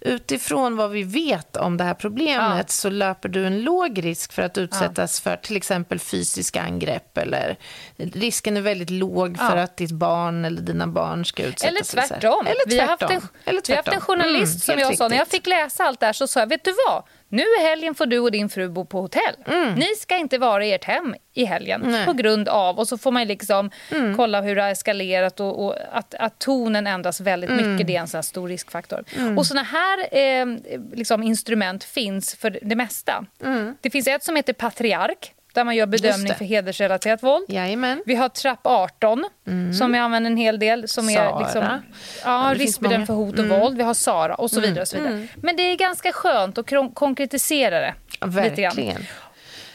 utifrån vad vi vet om det här problemet Ja. så löper du en låg risk för att utsättas för till exempel fysiska angrepp eller risken är väldigt låg för Ja. att ditt barn eller dina barn ska utsättas Eller för tvärtom. Eller Vi, har haft tvärtom. en, Eller vi har haft en tvärtom. journalist Mm, som jag sa, när jag riktigt. fick läsa allt det här så sa jag, vet du vad? Nu i helgen får du och din fru bo på hotell. Ni ska inte vara i ert hem i helgen Mm. Nej. på grund av, och så får man liksom kolla hur det har eskalerat och, och att, att tonen ändras väldigt Mm. mycket. Det är en sån stor riskfaktor. Och såna här eh, liksom instrument finns för det mesta. Det finns ett som heter patriark där man gör bedömning Mm. för hedersrelaterat våld. Jajamän. Vi har trapp 18 som jag använder en hel del. Som är Sara. liksom, Ja, riskbedömning för hot och våld. Vi har Sara och så vidare. Och så vidare. Men det är ganska skönt att konkretisera det. Ja. Verkligen.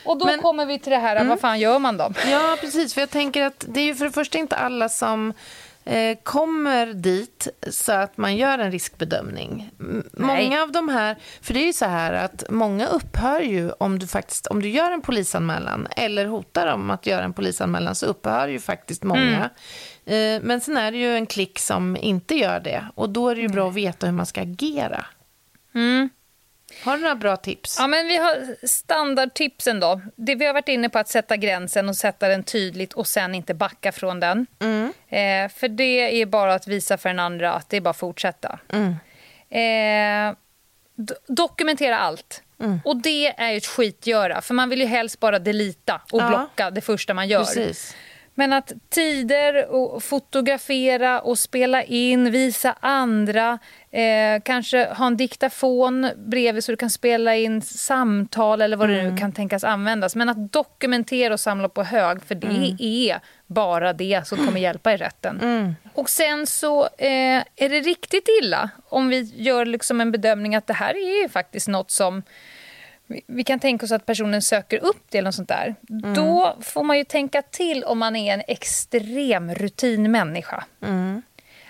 Och då Men- kommer vi till det här, vad fan gör man då? Ja, precis. För jag tänker att det är ju för det första inte alla som eh, kommer dit så att man gör en riskbedömning. Nej. Många av de här, för det är ju så här att många upphör ju om du faktiskt, om du gör en polisanmälan eller hotar om att göra en polisanmälan så upphör ju faktiskt många. Eh, men sen är det ju en klick som inte gör det och då är det ju bra att veta hur man ska agera. Har du några bra tips? Ja, men vi har standardtipsen då. Det, vi har varit inne på att sätta gränsen och sätta den tydligt och sen inte backa från den. Eh, för det är bara att visa för den andra att det är bara att fortsätta. Eh, do- dokumentera allt. Och det är ju ett skitgöra, för man vill ju helst bara delita och Ja. blocka det första man gör. Precis. Men att tider och fotografera och spela in, visa andra, eh, kanske ha en diktafon bredvid så du kan spela in samtal eller vad mm. det nu mm. kan tänkas användas. Men att dokumentera och samla på hög, för det mm. är bara det som kommer hjälpa i rätten. Mm. Och sen så eh, är det riktigt illa om vi gör liksom en bedömning att det här är faktiskt något som vi kan tänka oss att personen söker upp det eller sånt där. Mm. Då får man ju tänka till om man är en extrem rutinmänniska. Mm.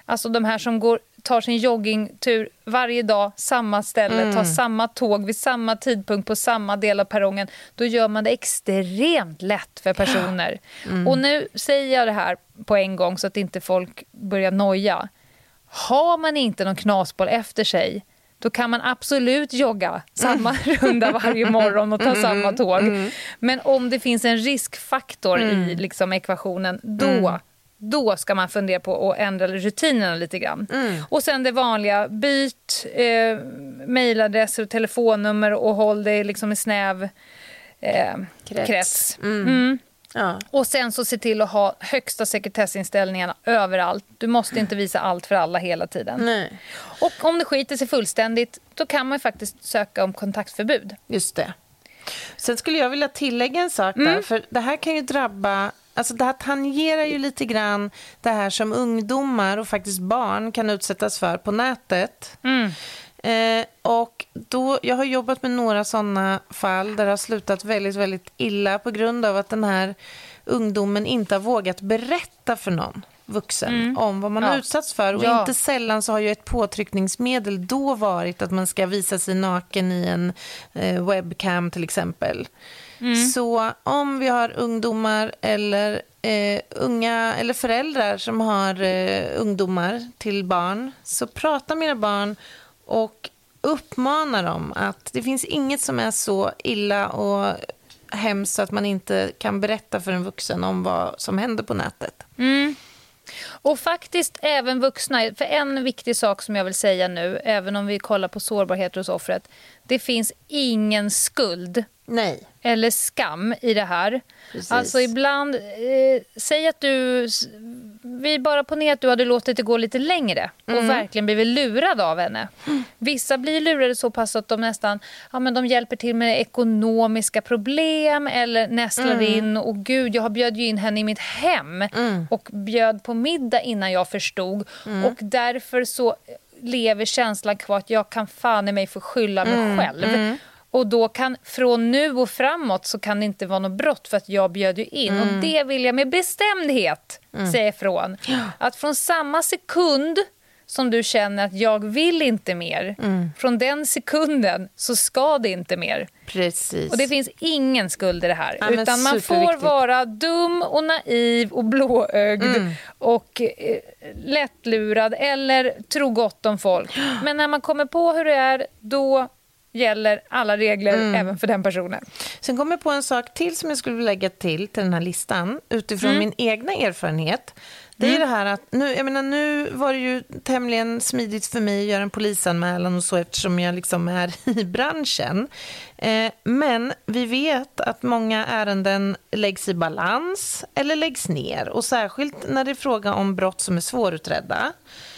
Alltså de här som går, tar sin joggingtur varje dag, samma ställe, mm. tar samma tåg vid samma tidpunkt på samma del av perrongen. Då gör man det extremt lätt för personer. Mm. Och nu säger jag det här på en gång så att inte folk börjar noja. Har man inte någon knasboll efter sig då kan man absolut jogga samma runda varje morgon och ta mm. samma tåg. Mm. Men om det finns en riskfaktor i mm. liksom, ekvationen, då då ska man fundera på att ändra rutinerna lite grann. Mm. Och sen det vanliga, byt eh, mejladresser och telefonnummer och håll dig liksom i snäv eh, krets. krets. Mm. Mm. Ja. Och sen så se till att ha högsta sekretessinställningarna överallt. Du måste inte visa allt för alla hela tiden. Nej. Och om det skiter sig fullständigt, då kan man faktiskt söka om kontaktförbud. Just det. Sen skulle jag vilja tillägga en sak där, mm. för det här kan ju drabba Alltså det här tangerar ju lite grann det här som ungdomar och faktiskt barn kan utsättas för på nätet. Mm. Eh, och då, jag har jobbat med några sådana fall där det har slutat väldigt, väldigt illa på grund av att den här ungdomen inte har vågat berätta för någon vuxen mm. om vad man ja. har utsatts för. Och ja. inte sällan så har ju ett påtryckningsmedel då varit att man ska visa sig naken i en eh, webcam till exempel. Mm. Så om vi har ungdomar eller eh, unga eller föräldrar som har eh, ungdomar till barn, så prata med era barn och uppmana dem att det finns inget som är så illa och hemskt så att man inte kan berätta för en vuxen om vad som händer på nätet. Mm. Och faktiskt även vuxna. För en viktig sak som jag vill säga nu, även om vi kollar på sårbarhet hos offret. Det finns ingen skuld Nej. eller skam i det här. Precis. Alltså ibland, eh, säg att du, vi bara ponerar att du hade låtit det gå lite längre och mm. verkligen blivit lurad av henne. Mm. Vissa blir lurade så pass att de nästan, ja men de hjälper till med ekonomiska problem eller nästlar mm. in och gud jag bjöd ju in henne i mitt hem mm. och bjöd på middag innan jag förstod mm. och därför så lever känslan kvar att jag kan fan i mig få skylla mig själv. Och då kan, från nu och framåt så kan det inte vara något brott för att jag bjöd ju in. Mm. Och det vill jag med bestämdhet mm. säga ifrån. Att från samma sekund som du känner att jag vill inte mer, mm. från den sekunden så ska det inte mer. Precis. Och det finns ingen skuld i det här. Ja, utan man får vara dum och naiv och blåögd mm. och eh, lättlurad eller tro gott om folk. Men när man kommer på hur det är, då gäller alla regler mm. även för den personen. Sen kom jag på en sak till som jag skulle lägga till till den här listan utifrån mm. min egna erfarenhet. Det är mm. det här att, nu, jag menar, nu var det ju tämligen smidigt för mig att göra en polisanmälan och så eftersom jag liksom är i branschen. Eh, men vi vet att många ärenden läggs i balans eller läggs ner och särskilt när det är fråga om brott som är svårutredda.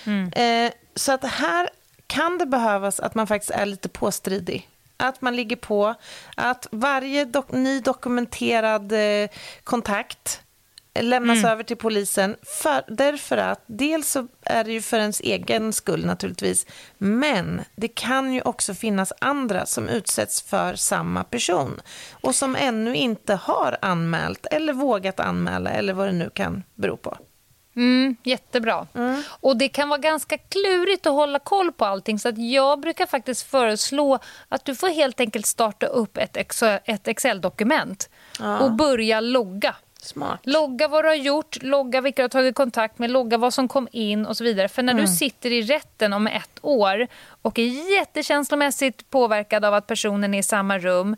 Mm. Eh, så att här kan det behövas att man faktiskt är lite påstridig. Att man ligger på, att varje dok ny dokumenterad eh, kontakt lämnas mm. över till polisen. För, därför att dels så är det ju för ens egen skull naturligtvis, men det kan ju också finnas andra som utsätts för samma person och som ännu inte har anmält eller vågat anmäla eller vad det nu kan bero på. Mm, jättebra. Mm. Och Det kan vara ganska klurigt att hålla koll på allting. Så att jag brukar faktiskt föreslå att du får helt enkelt starta upp ett Excel-dokument ja. och börja logga. Smart. Logga vad du har gjort, logga vilka du har tagit kontakt med, logga vad som kom in och så vidare. För när mm. du sitter i rätten om ett år och är jättekänslomässigt påverkad av att personen är i samma rum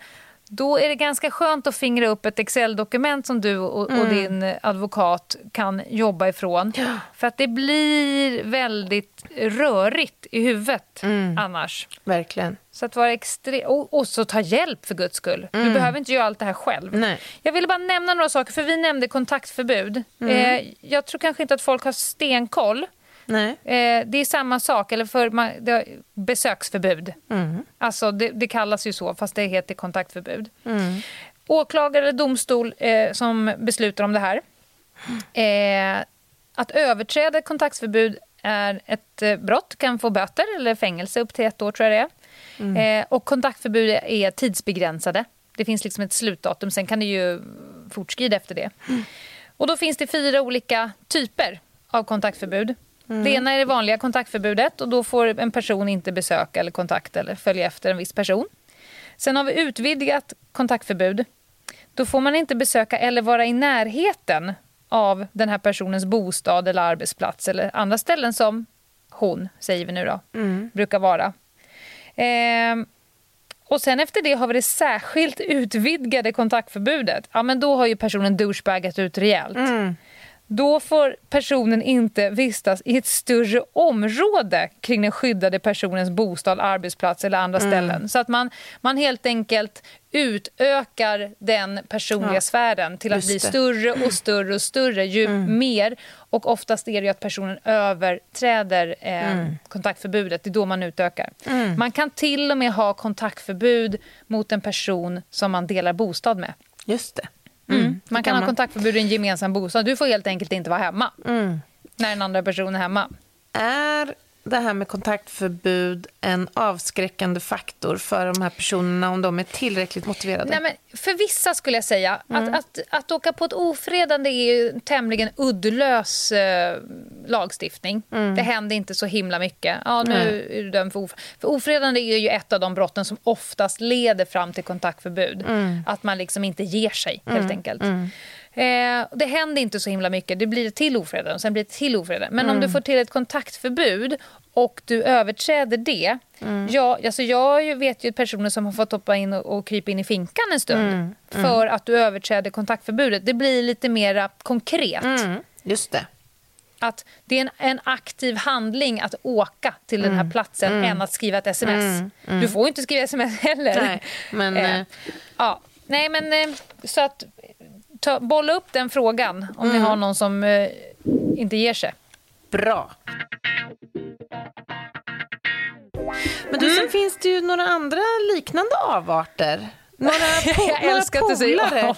då är det ganska skönt att fingra upp ett Excel-dokument som du och, och, din advokat kan jobba ifrån. För att det blir väldigt rörigt i huvudet annars. Verkligen. Så att vara extre- och, och så ta hjälp för guds skull. Du behöver inte göra allt det här själv. Nej. Jag ville bara nämna några saker, för vi nämnde kontaktförbud. Eh, jag tror kanske inte att folk har stenkoll. Nej. Eh, det är samma sak, eller för man, det besöksförbud. Alltså det, det kallas ju så, fast det heter kontaktförbud. Åklagare eller domstol eh, som beslutar om det här. Eh, att överträda ett kontaktförbud är ett eh, brott, kan få böter eller fängelse upp till ett år tror jag det är. Eh, och kontaktförbud är tidsbegränsade. Det finns liksom ett slutdatum, sen kan det ju fortskrida efter det. Och då finns det fyra olika typer av kontaktförbud. Det ena är det vanliga kontaktförbudet och då får en person inte besöka eller kontakta eller följa efter en viss person. Sen har vi utvidgat kontaktförbud. Då får man inte besöka eller vara i närheten av den här personens bostad eller arbetsplats eller andra ställen som hon, säger vi nu då, brukar vara. Ehm, och sen efter det har vi det särskilt utvidgade kontaktförbudet. Ja, men då har ju personen douchebagat ut rejält. Då får personen inte vistas i ett större område kring den skyddade personens bostad, arbetsplats eller andra ställen. Så att man, man helt enkelt utökar den personliga Ja, sfären till att bli större och större och större ju mer. Och oftast är det att personen överträder eh, kontaktförbudet. Det är då man utökar. Man kan till och med ha kontaktförbud mot en person som man delar bostad med. Just det. Mm. Man det kan ha man. kontaktförbud i en gemensam bostad. Du får helt enkelt inte vara hemma när den andra personen är hemma. Är det här med kontaktförbud en avskräckande faktor för de här personerna om de är tillräckligt motiverade? Nej, men för vissa skulle jag säga att, att, att åka på ett ofredande är ju en tämligen uddlös eh, lagstiftning. Det händer inte så himla mycket. Ja, nu Nej. är du dömd för, of- för ofredande är ju ett av de brotten som oftast leder fram till kontaktförbud. Att man liksom inte ger sig helt enkelt. Eh, det händer inte så himla mycket. Det blir till ofredande och sen blir det till ofredande. Men om du får till ett kontaktförbud och du överträder det. Ja, alltså jag vet ju personer som har fått hoppa in och, och krypa in i finkan en stund för att du överträder kontaktförbudet. Det blir lite mer konkret. Mm, just det. Att det är en, en aktiv handling att åka till den här platsen än att skriva ett sms. Du får ju inte skriva sms heller. Nej, men, Eh, eh, ja. Nej, men eh, så att ta, bolla upp den frågan om ni har någon som eh, inte ger sig. Bra. Men du, Mm. sen finns det ju några andra liknande avarter. Några, po- Jag några polare.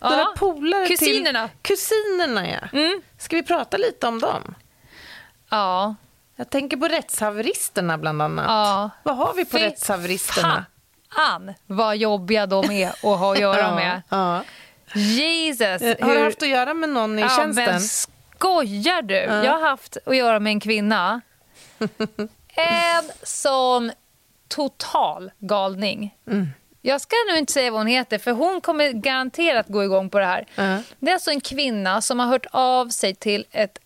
några Ja. polare Kusinerna. till... Kusinerna. ja. Mm. Ska vi prata lite om dem? Ja. Jag tänker på rättshaveristerna bland annat. Ja. Vad har vi på Fy rättshaveristerna? Fan vad jobbiga de är att ha att göra med. Ja. Jesus. Eh, Har du haft att göra med någon i ja, tjänsten? men skojar du? Jag har haft att göra med en kvinna. en sån total galning. Mm. Jag ska nu inte säga vad hon heter, för hon kommer garanterat gå igång på det här. Ja. Det är alltså en kvinna som har hört av sig till ett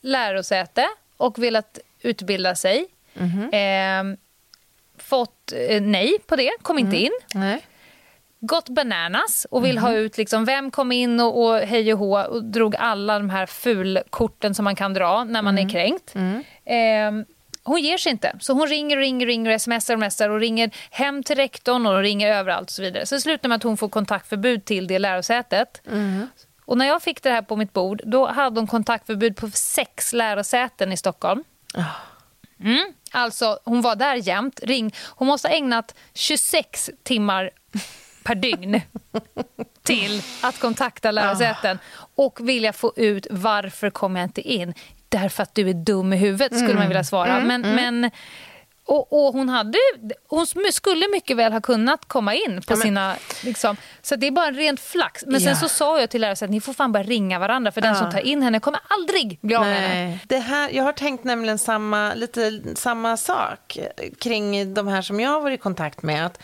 lärosäte och velat utbilda sig. Mhm. Eh, fått eh, nej på det, kom inte in. Nej. Gått bananas och vill ha ut liksom, vem kom in och, och hej och hå och drog alla de här fulkorten som man kan dra när man är kränkt. Eh, hon ger sig inte. Så hon ringer och ringer ringer och smsar och messar och ringer hem till rektorn och ringer överallt och så vidare. Så det slutar med att hon får kontaktförbud till det lärosätet. Och när jag fick det här på mitt bord, då hade hon kontaktförbud på sex lärosäten i Stockholm. Mm. Alltså, hon var där jämt. Ring. Hon måste ha ägnat 26 timmar per dygn till att kontakta lärosäten och vilja få ut varför kommer jag inte in. Därför att du är dum i huvudet, skulle man vilja svara. men, men, och, och hon, hade, hon skulle mycket väl ha kunnat komma in på men- sina... Liksom, så det är bara en rent flax. Men sen Ja. så sa jag till lärosätet ni får fan bara ringa varandra för den Ja. som tar in henne kommer aldrig bli av med henne. Det här, jag har tänkt nämligen samma, lite samma sak kring de här som jag har varit i kontakt med. Att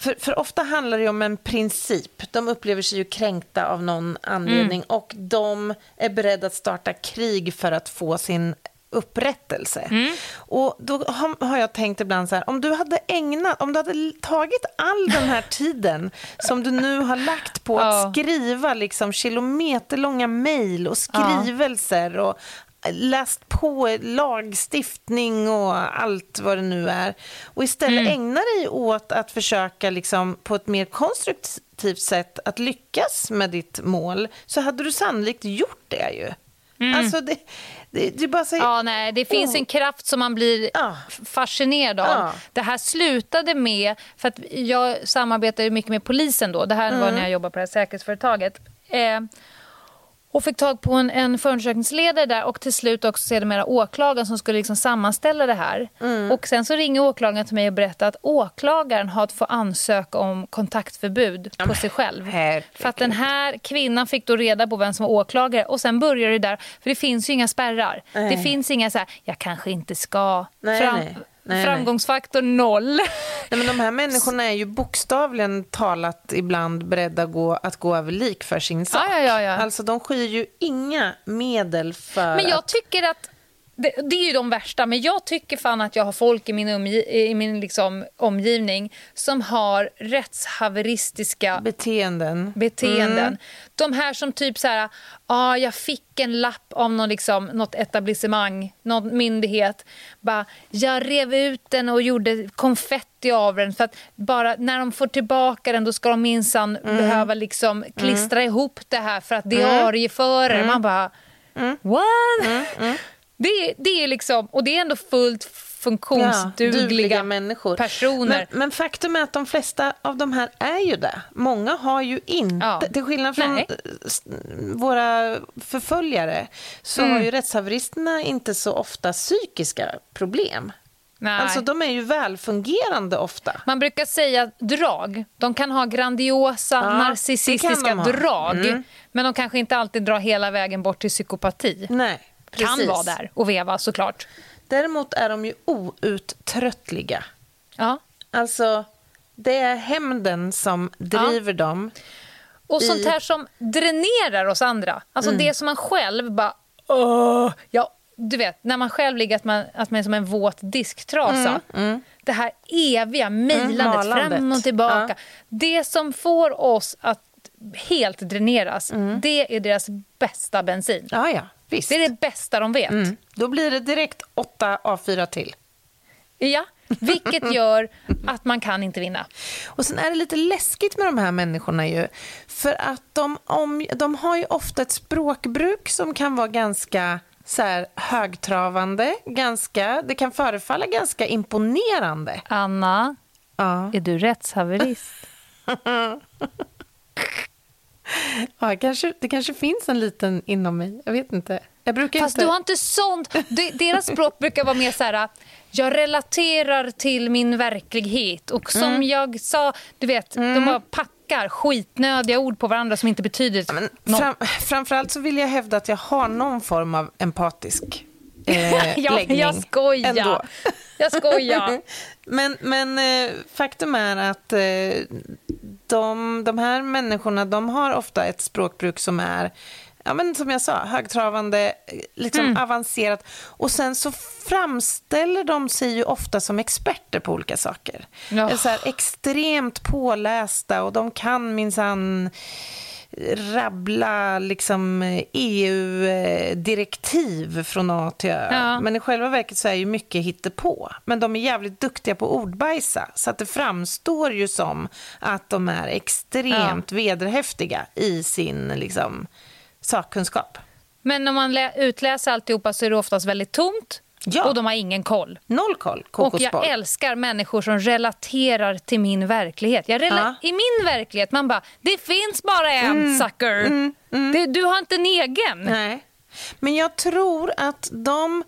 för, för ofta handlar det om en princip. De upplever sig ju kränkta av någon anledning och de är beredda att starta krig för att få sin upprättelse. Mm. Och då har, har jag tänkt ibland så här, om du hade ägnat, om du hade tagit all den här tiden som du nu har lagt på att Ja. skriva liksom kilometerlånga mejl och skrivelser och läst på lagstiftning och allt vad det nu är och istället Mm. ägna dig åt att försöka liksom på ett mer konstruktivt sätt att lyckas med ditt mål så hade du sannolikt gjort det ju. Alltså det, det, det bara. Mm. Ja, nej, det finns Oh. en kraft som man blir f- fascinerad av. Ja. Det här slutade med, för att jag samarbetar mycket med polisen då, det här Mm. var när jag jobbade på det här säkerhetsföretaget. Eh, och fick tag på en, en förundersökningsledare där och till slut också sedermera åklagaren som skulle liksom sammanställa det här. Mm. Och sen så ringer åklagaren till mig och berättar att åklagaren har att få ansöka om kontaktförbud på sig själv. herregud. För att den här kvinnan fick då reda på vem som var åklagare och sen börjar det där, för det finns ju inga spärrar. Nej. Det finns inga så här, jag kanske inte ska. Nej, Fram, nej. Nej, framgångsfaktor noll. Nej, men de här människorna är ju bokstavligen talat ibland beredda att gå, att gå över lik för sin sak. Ja, ja, ja. Alltså de skyr ju inga medel för Men jag att... tycker att det, det är ju de värsta, men jag tycker fan att jag har folk i min, omgi, i min liksom, omgivning som har rättshaveristiska Beteenden. beteenden. Mm. De här som typ så här, ah, jag fick en lapp av någon, liksom, något etablissemang, någon myndighet. Bara, jag rev ut den och gjorde konfetti av den. För att bara när de får tillbaka den då ska de minsann Mm. behöva liksom klistra ihop det här för att diarieföra Mm. det. Man bara, what? Det, är- det är liksom, och det är ändå fullt Ja, funktionsdugliga dugliga människor. personer. Men, men faktum är att de flesta av de här är ju det. Många har ju inte, Ja. till skillnad från Nej. våra förföljare, så Mm. har ju rättshaveristerna inte så ofta psykiska problem. Nej. Alltså de är ju välfungerande ofta. Man brukar säga drag. De kan ha grandiosa, Ja, narcissistiska drag. Mm. Men de kanske inte alltid drar hela vägen bort till psykopati. Nej, Kan precis. vara där och veva såklart. Däremot är de ju outtröttliga. Ja. Alltså, det är hämnden som driver dem. Och sånt I- här som dränerar oss andra. Alltså Mm. det som man själv bara... Åh, ja, du vet, när man själv ligger att man, att man är som en våt disktrasa. Det här eviga mejlandet Mm, fram och tillbaka. Ja. Det som får oss att helt dräneras, Mm. det är deras bästa bensin. Ja, ja, visst. Det är det bästa de vet. Mm. Då blir det direkt 8 A4 till. Ja, vilket gör att man kan inte vinna. Och sen är det lite läskigt med de här människorna ju. För att de, om, de har ju ofta ett språkbruk som kan vara ganska så här, högtravande. Ganska, det kan förefalla ganska imponerande. Anna, Ja. är du rättshaverist? Ja, kanske, det kanske finns en liten inom mig. Jag vet inte. Jag brukar Fast inte... du har inte sånt. De- Deras språk brukar vara mer så här... Jag relaterar till min verklighet. Och som Mm. jag sa, du vet, de bara packar skitnödiga ord på varandra som inte betyder Men något. fram, framförallt så vill jag hävda att jag har någon form av empatisk eh, jag, läggning. jag skojar. ändå. Jag skojar. Men, men eh, faktum är att eh, de, de här människorna de har ofta ett språkbruk som är ja, men som jag sa, högtravande, liksom Mm. avancerat. Och sen så framställer de sig ju ofta som experter på olika saker. Är Så här, extremt pålästa och de kan minsann rabbla liksom EU-direktiv från A till Ö. Ja. Men i själva verket så är ju mycket hittepå. Men de är jävligt duktiga på att ordbajsa. Så att det framstår ju som att de är extremt vederhäftiga i sin liksom, sakkunskap. Men om man lä- utläser alltihopa så är det oftast väldigt tomt Ja. och de har ingen koll. Noll koll, Och kokosboll. jag älskar människor som relaterar till min verklighet. Jag rela- Ja. I min verklighet, man bara, det finns bara en sucker. Det, du har inte en egen. Nej. Men jag tror att de,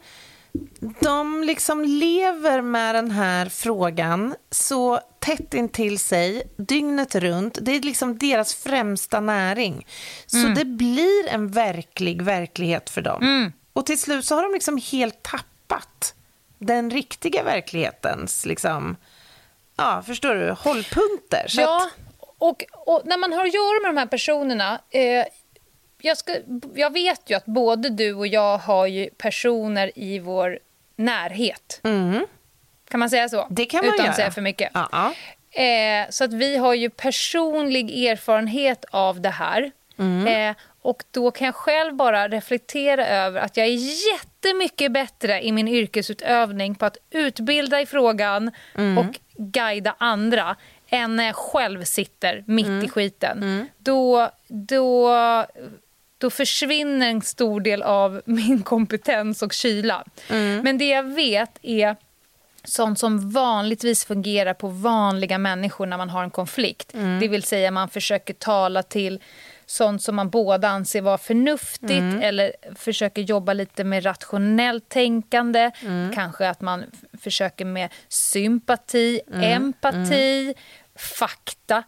de liksom lever med den här frågan så tätt intill sig, dygnet runt. Det är liksom deras främsta näring. Så det blir en verklig verklighet för dem. Och till slut så har de liksom helt tappat den riktiga verklighetens, liksom, ja, förstår du, hållpunkter. Så Ja, att, och, och när man har att göra med de här personerna... Eh, jag, ska, jag vet ju att både du och jag har ju personer i vår närhet. Kan man säga så? Det kan man Utan göra. att säga för mycket. Ja, ja. Eh, så att vi har ju personlig erfarenhet av det här. Eh, och då kan jag själv bara reflektera över att jag är jättemycket bättre i min yrkesutövning på att utbilda i frågan och guida andra än när jag själv sitter mitt i skiten. Då, då, då försvinner en stor del av min kompetens och kyla. Men det jag vet är sånt som vanligtvis fungerar på vanliga människor när man har en konflikt. Det vill säga man försöker tala till sånt som man båda anser vara förnuftigt eller försöker jobba lite med rationellt tänkande. Kanske att man försöker med sympati, empati, fakta.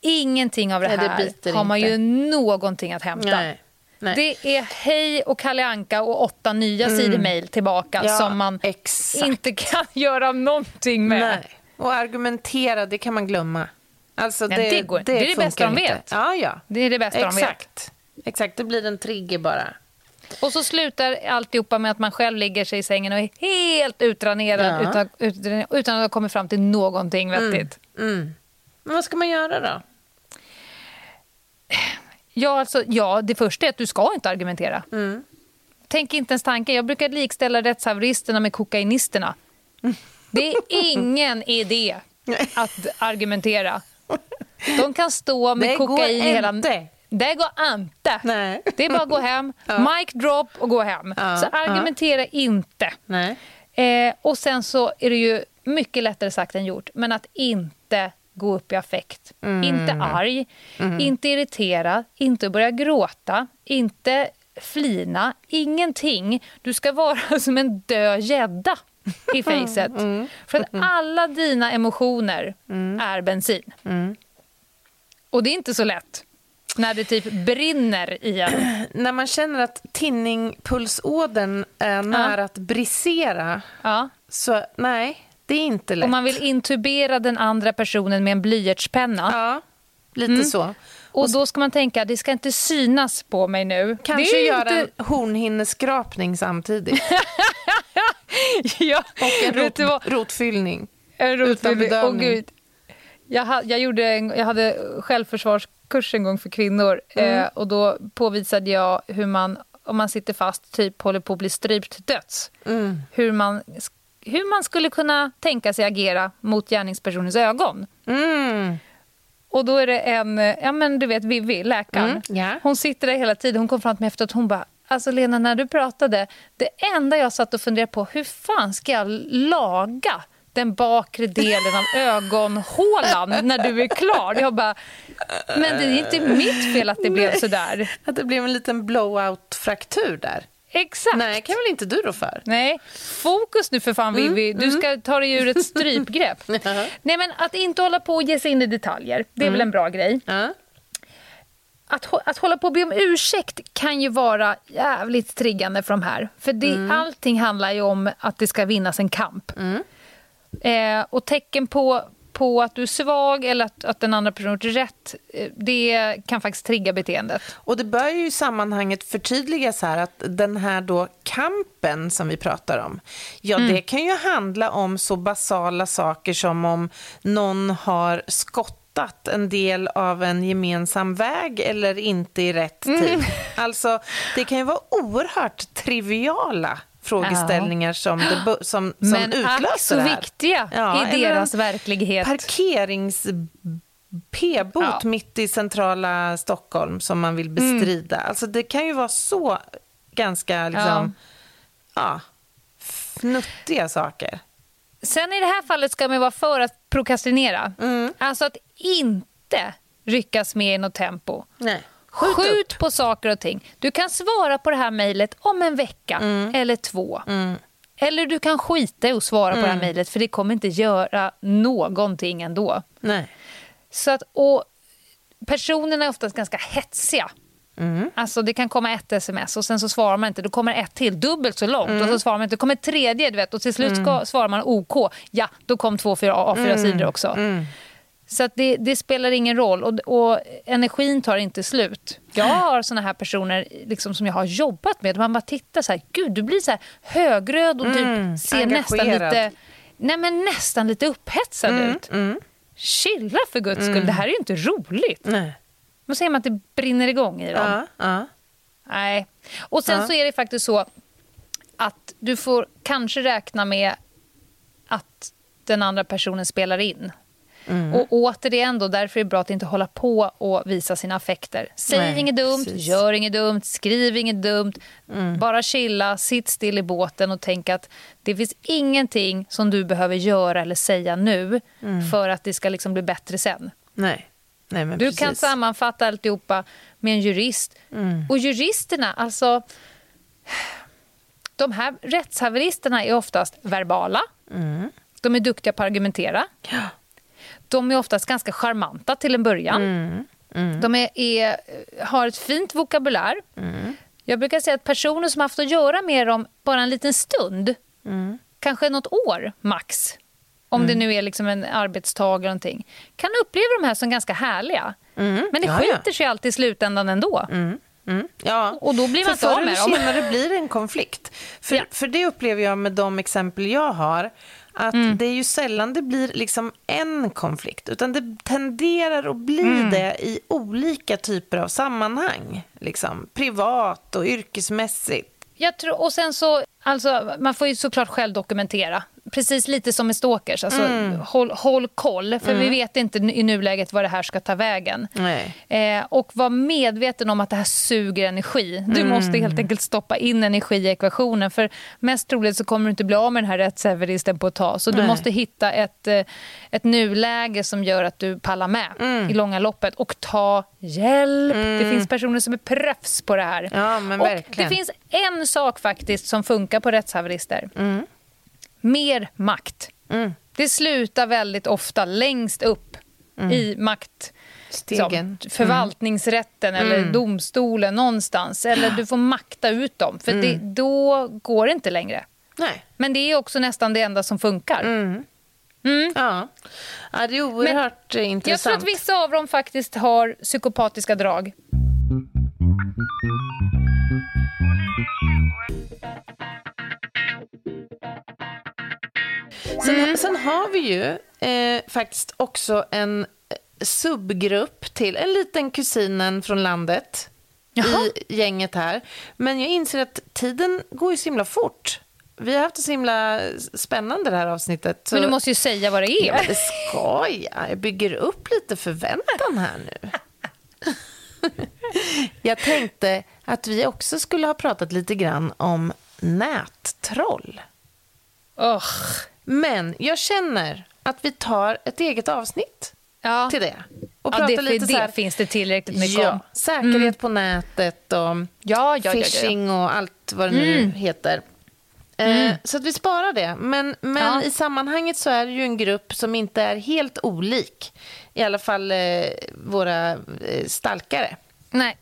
Ingenting av det Nej, det här har man inte. ju någonting att hämta. Nej. Nej. Det är hej och Kalle Anka och åtta nya sidor mejl tillbaka Ja, som man exakt. inte kan göra någonting med. Nej. Och argumentera, det kan man glömma. Alltså, Nej, det går inte. Det är det bästa de inte. vet. Ja, ja. Det är det bästa de vet. Exakt. Exakt, det blir en trigger bara. Och så slutar alltihopa med att man själv ligger sig i sängen och är helt utranerad Ja. utan, utan, utan att ha kommit fram till någonting vettigt. Men vad ska man göra då? Ja, alltså, ja, det första är att du ska inte argumentera. Mm. Tänk inte ens tanken. Jag brukar likställa rättshaveristerna med kokainisterna. Det är ingen idé att argumentera. De kan stå med Det går kokain i hela... inte. Det går inte. Nej. Det är bara att gå hem, mic drop och gå hem. Ja, så argumentera inte. Nej. Eh, och sen så är det ju mycket lättare sagt än gjort, men att inte gå upp i affekt. Mm. Inte arg, inte irriterad, inte börja gråta, inte flina, ingenting. Du ska vara som en död gädda i facet. Mm. För att alla dina emotioner är bensin. Mm. Och det är inte så lätt när det typ brinner i en. När man känner att tinningpulsådern är nära att brisera, Ja. så nej, det är inte lätt. Och man vill intubera den andra personen med en blyertspenna. Ja, lite Mm. så. Och då ska man tänka, det ska inte synas på mig nu. Kanske göra inte... en hornhinneskrapning samtidigt. ja, Och en rot, rotfyllning. En utan rotfylling. Åh, bedövning. gud. Jag, ha, jag, gjorde en, jag hade självförsvarskurs en gång för kvinnor. Mm. Eh, och Då påvisade jag hur man, om man sitter fast, typ håller på att bli strypt döds Mm. hur, man, hur man skulle kunna tänka sig agera mot gärningspersonens ögon. Mm. Och då är det en, eh, ja men du vet Vivi, läkaren. Mm, ja. Hon sitter där hela tiden. Hon kom fram till mig efteråt. Hon bara, alltså Lena när du pratade, det enda jag satt och funderade på, hur fan ska jag laga den bakre delen av ögonhålan när du är klar? Jag bara, men det är inte mitt fel att det blev så där. Att det blev en liten blowout-fraktur där. Exakt. Nej, kan väl inte du rå för? Nej, fokus nu för fan Vivi. Du ska ta dig ur ett strypgrepp. Nej men att inte hålla på och ge sig in i detaljer, det är väl en bra grej. Ja. Att, att hålla på och be om ursäkt kan ju vara jävligt triggande för de här. För det, allting handlar ju om att det ska vinnas en kamp. Eh, och tecken på, på att du är svag eller att, att den andra personen har gjort rätt, eh, det kan faktiskt trigga beteendet. Och det bör ju i sammanhanget förtydligas här att den här då kampen som vi pratar om, ja Mm. det kan ju handla om så basala saker som om någon har skottat en del av en gemensam väg eller inte i rätt Mm. tid. Alltså, det kan ju vara oerhört triviala frågeställningar som, det, som, som Men utlöser så det här. viktiga Ja, i deras verklighet. Parkerings p-bot Ja. mitt i centrala Stockholm som man vill bestrida. Alltså det kan ju vara så ganska liksom, ja. fnuttiga saker. Sen i det här fallet ska man vara för att prokrastinera. Mm. Alltså att inte ryckas med i något tempo. Nej. Skjut, Skjut på saker och ting. Du kan svara på det här mejlet om en vecka Mm. eller två. Eller du kan skita i att svara på det Mm. här mejlet för det kommer inte göra någonting ändå. Nej. Så att, och personerna är oftast ganska hetsiga. Mm. Alltså det kan komma ett sms och sen så svarar man inte. Då kommer ett till dubbelt så långt Mm. och så svarar man inte. Då kommer ett tredje du vet, och till slut ska, svarar man OK. Ja, då kom två fyra A4 Mm. sidor också. Så att det, det spelar ingen roll och, och energin tar inte slut. Jag har såna här personer liksom, som jag har jobbat med. Man bara tittar så här, gud du blir så här högröd och typ Mm, ser nästan lite, nej, men nästan lite upphetsad Mm, ut. Chilla för guds skull, det här är ju inte roligt. Nej. Man ser man att det brinner igång i dem. Ja, ja. Nej. Och sen Ja. så är det faktiskt så att du får kanske räkna med att den andra personen spelar in. Mm. Och återigen då, därför är det bra att inte hålla på och visa sina affekter. Säg Nej, inget dumt, precis. gör inget dumt, skriv inget dumt. Mm. Bara chilla, sitt still i båten och tänk att det finns ingenting som du behöver göra eller säga nu Mm. för att det ska liksom bli bättre sen. Nej. Nej, men Du precis. kan sammanfatta alltihopa med en jurist. Mm. Och juristerna, alltså... De här rättshaveristerna är oftast verbala. Mm. De är duktiga på att argumentera. De är oftast ganska charmanta till en början. Mm. De är, är, har ett fint vokabulär. Mm. Jag brukar säga att personer som haft att göra med dem bara en liten stund, Mm. kanske något år max, om det nu är liksom en arbetstag eller någonting, kan uppleva de här som ganska härliga. Men det Ja, ja. skiter sig alltid i slutändan ändå. Mm. Ja. Och då blir man för inte av förr med eller dem. senare blir det en konflikt. För, Ja. för det upplever jag med de exempel jag har. Att Mm. det är ju sällan det blir liksom en konflikt. Utan det tenderar att bli Mm. det i olika typer av sammanhang. Liksom, privat och yrkesmässigt. Jag tror, och sen så, alltså, man får ju såklart själv dokumentera. Precis lite som med stalkers. Alltså, Mm. håll, håll koll, för vi vet inte i nuläget var det här ska ta vägen. Eh, och var medveten om att det här suger energi. Du Mm. måste helt enkelt stoppa in energi i ekvationen. För mest troligt så kommer du inte bli av med den här rättshaveristen på ett tag. Så du Nej. måste hitta ett, eh, ett nuläge som gör att du pallar med Mm. i långa loppet. Och ta hjälp. Det finns personer som är proffs på det här. Ja, men och verkligen. Det finns en sak faktiskt som funkar på rättshaverister. Mer makt. Mm. Det slutar väldigt ofta längst upp i makt Stegen. liksom, förvaltningsrätten eller domstolen någonstans. Eller du får makta ut dem, för det, då går det inte längre. Nej. Men det är också nästan det enda som funkar. Mm. Mm. Ja. ja, det är oerhört Jag intressant. tror att vissa av dem faktiskt har psykopatiska drag. Sen, Mm. sen har vi ju eh, faktiskt också en eh, subgrupp till en liten kusinen från landet Jaha. i gänget här. Men jag inser att tiden går ju så himla fort. Vi har haft det så himla spännande det här avsnittet. Så... Men du måste ju säga vad det är. Ja, det ska jag. Jag bygger upp lite förväntan här nu. Jag tänkte att vi också skulle ha pratat lite grann om nättroll. Ugh. Men jag känner att vi tar ett eget avsnitt Ja. till det. Och Ja, pratar det, lite det så här, finns det tillräckligt mycket ja, om. säkerhet på nätet och Ja, ja, phishing och allt vad det nu heter. Eh, Så att vi sparar det. Men, men i sammanhanget så är det ju en grupp som inte är helt olik. I alla fall eh, våra eh, stalkare. Nej.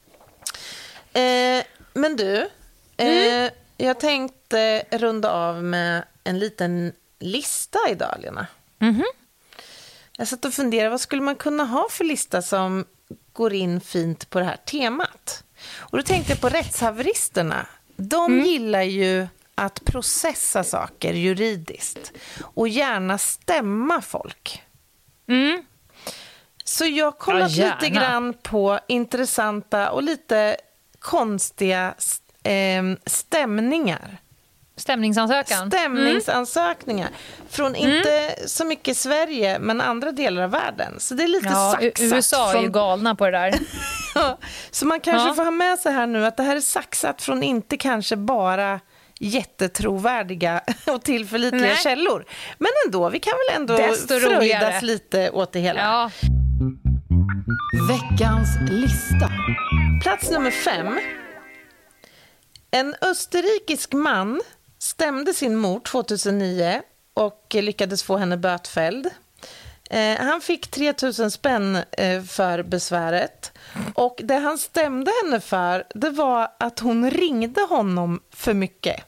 Eh, men du, eh, jag tänkte runda av med en liten lista idag, Lena. Jag satt och funderade, vad skulle man kunna ha för lista som går in fint på det här temat? Och då tänkte jag på rättshaveristerna. De gillar ju att processa saker juridiskt och gärna stämma folk. Mm. Så jag har kollat Ja, lite grann på intressanta och lite konstiga eh, stämningar. Stämningsansökan. Stämningsansökningar. Från Mm. inte så mycket Sverige, men andra delar av världen. Så det är lite Ja, saxat. USA är ju från... galna på det där. Ja, Så man kanske Ja. får ha med sig här nu att det här är saxat från inte kanske bara jättetrovärdiga och tillförlitliga Nej. källor. Men ändå, vi kan väl ändå Desto fröjdas roligare. lite åt det hela. Ja. Veckans lista. Plats nummer fem. En österrikisk man stämde sin mor 2009 och lyckades få henne bötfälld. Eh, han fick 3 000 spänn eh, för besväret. Och det han stämde henne för det var att hon ringde honom för mycket.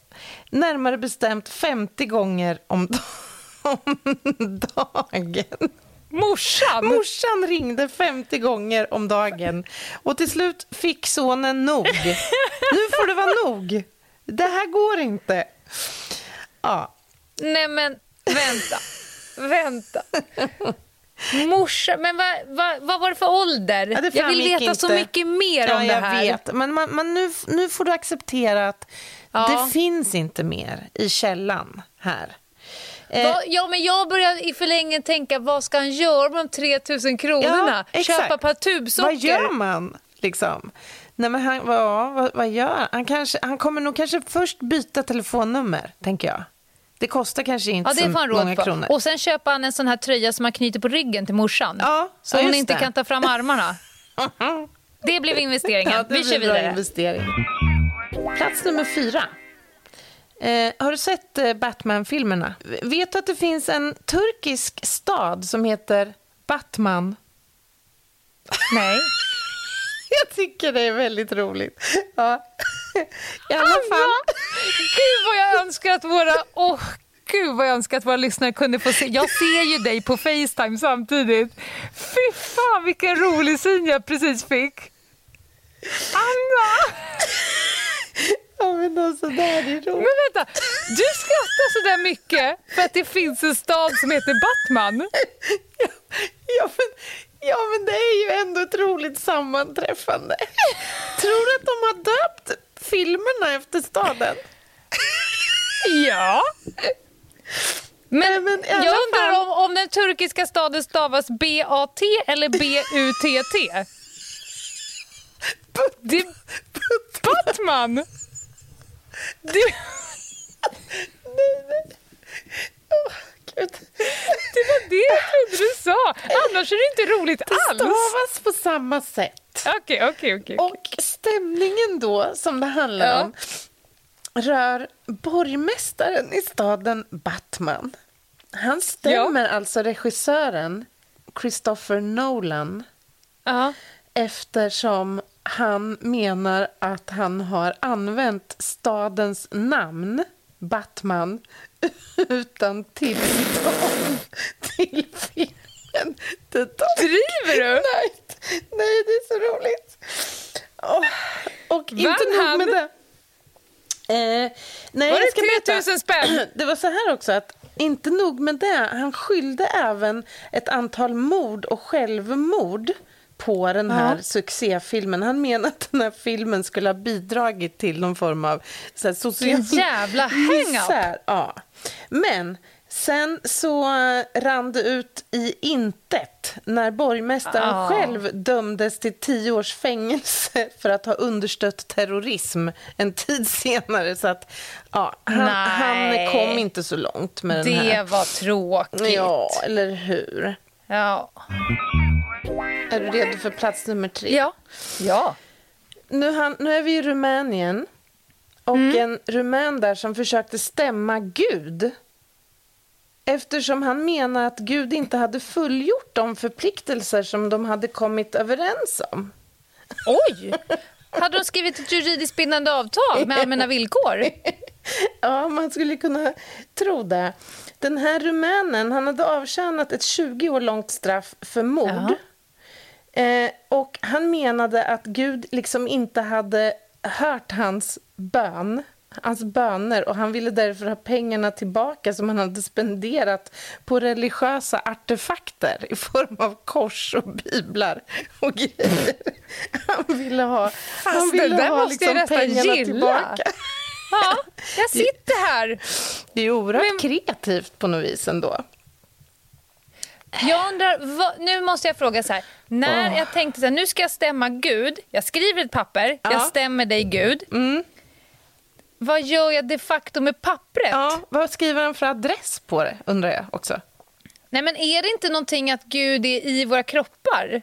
Närmare bestämt 50 gånger om, om dagen. Morsan? Morsan ringde 50 gånger om dagen och till slut fick sonen nog. Nu får det vara nog. Det här går inte. Ja. Nej, men vänta. vänta. Morsa, men vad, vad, vad var det för ålder? Ja, det jag vill veta så inte. mycket mer ja, om det jag här. vet. Men, man, man, nu, nu får du acceptera att Ja. det finns inte mer i källan här. Eh, ja, men jag börjar i förlängningen tänka, vad ska han göra med de 3000 kronorna? exakt. Köpa ett par tubsocker? Vad gör man? Liksom? Nej, men han, vad, vad, vad gör han? Han, kanske, han kommer nog kanske först byta telefonnummer, tänker jag. Det kostar kanske inte Ja, det så han många på. kronor. Och sen köper han en sån här tröja som man knyter på ryggen till morsan. Ja, så ja, hon inte det. kan ta fram armarna. Det blev investeringen. Ja, det Vi kör vidare. investering. Plats nummer fyra. Eh, har du sett eh, Batman-filmerna? Vet du att det finns en turkisk stad som heter Batman? Nej. Jag tycker det är väldigt roligt. Ja. I alla fall. Anna! Gud vad jag önskar att våra... Åh, Gud vad jag önskar att våra lyssnare kunde få se. Jag ser ju dig på Facetime samtidigt. Fy fan vilken rolig syn jag precis fick. Anna! Ja, men alltså, det här är roligt. Men vänta, du skrattar så där mycket för att det finns en stad som heter Batman. Ja men, ja, men det är ju ändå ett roligt sammanträffande. Tror du att de har döpt filmerna efter staden? Ja. Men, men jag undrar fall- om, om den turkiska staden stavas B-A-T eller B-U-T-T? Det, Batman! Det, Åh, Gud. Det var det jag trodde du sa. Annars är det inte roligt Det alls. stavas på samma sätt. Okej, okej, okej. Och stämningen då, som det handlar Ja. om, rör borgmästaren i staden Batman. Han stämmer alltså regissören Christopher Nolan Ja. eftersom han menar att han har använt stadens namn, Batman, utan tillstånd till filmen. Det Driver du? Nej, nej, det är så roligt. Åh, och inte nog med det. Eh, nej, Var det berätta. 3000 spänn? Det var så här också att inte nog med det, han skyllde även ett antal mord och självmord på den här Ja. succéfilmen. Han menar att den här filmen skulle ha bidragit till någon form av så här, social jävla hang-up. Ja. Men sen så eh, rann det ut i intet när borgmästaren Ah. själv dömdes till tio års fängelse för att ha understött terrorism en tid senare. Så att, ja, han, han kom inte så långt med den Det här. var tråkigt. Ja, eller hur? Ja. Är du redo för plats nummer tre? Ja. ja. Nu, han, nu är vi i Rumänien. Och en rumän där som försökte stämma Gud eftersom han menar att Gud inte hade fullgjort de förpliktelser som de hade kommit överens om. Oj! Hade de skrivit ett juridiskt bindande avtal med allmänna villkor? Ja, man skulle kunna tro det. Den här rumänen han hade avtjänat ett 20 år långt straff för mord. Eh, och han menade att Gud liksom inte hade hört hans bön, hans böner och han ville därför ha pengarna tillbaka som han hade spenderat på religiösa artefakter i form av kors och biblar och grejer. Han ville ha, han det ville där ha måste jag liksom pengarna gilla. tillbaka. Ja, jag sitter här. Det är oerhört Men- kreativt på något vis ändå. Jag undrar, vad, nu måste jag fråga så här. När jag tänkte så här, nu ska jag stämma Gud. Jag skriver ett papper, Ja. jag stämmer dig Gud. Mm. Vad gör jag de facto med pappret? Ja, vad skriver han för adress på det, undrar jag också. Nej, men är det inte någonting att Gud är i våra kroppar?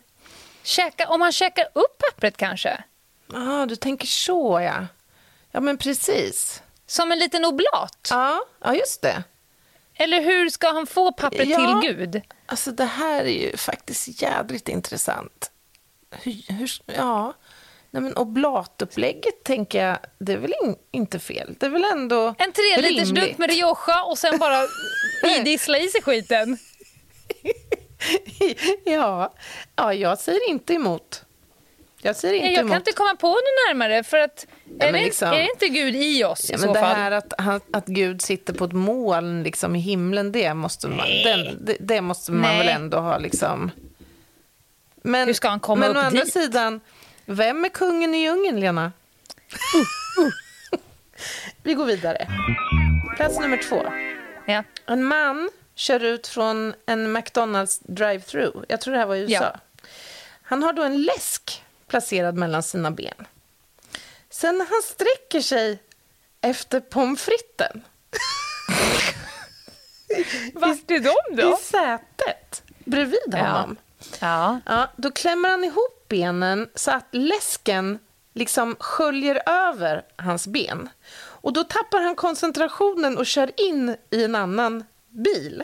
Käka, om man käkar upp pappret kanske? Ja, ah, du tänker så, ja. Ja, men precis. Som en liten oblat? Ja, ja just det. Eller hur ska han få pappret Ja. till Gud? Alltså, det här är ju faktiskt jädrigt intressant. Hur, hur, ja, Nej, men oblatupplägget tänker jag, det är väl in, inte fel. Det är väl ändå En tre liters dunk med Rioja och sen bara idissla i sig skiten. ja. ja, jag säger inte emot. Jag säger inte jag emot. kan inte komma på något närmare. För att, Ja, är, men det, liksom- är det inte Gud i oss Ja, i men så det fall? här att, att Gud sitter på ett moln liksom, i himlen, det måste man, den, det, det måste man Nej. väl ändå ha liksom... Men, Hur ska han komma men upp å andra dit? sidan, vem är kungen i djungeln, Lena? Vi går vidare. Plats nummer två. Ja. En man kör ut från en McDonalds drive-thru. Jag tror det här var i USA. Ja. Han har då en läsk placerad mellan sina ben. Sen när han sträcker sig efter pommes fritesen Vart är de i sätet bredvid honom, Ja. ja, då klämmer han ihop benen så att läsken liksom sköljer över hans ben. Och då tappar han koncentrationen och kör in i en annan bil.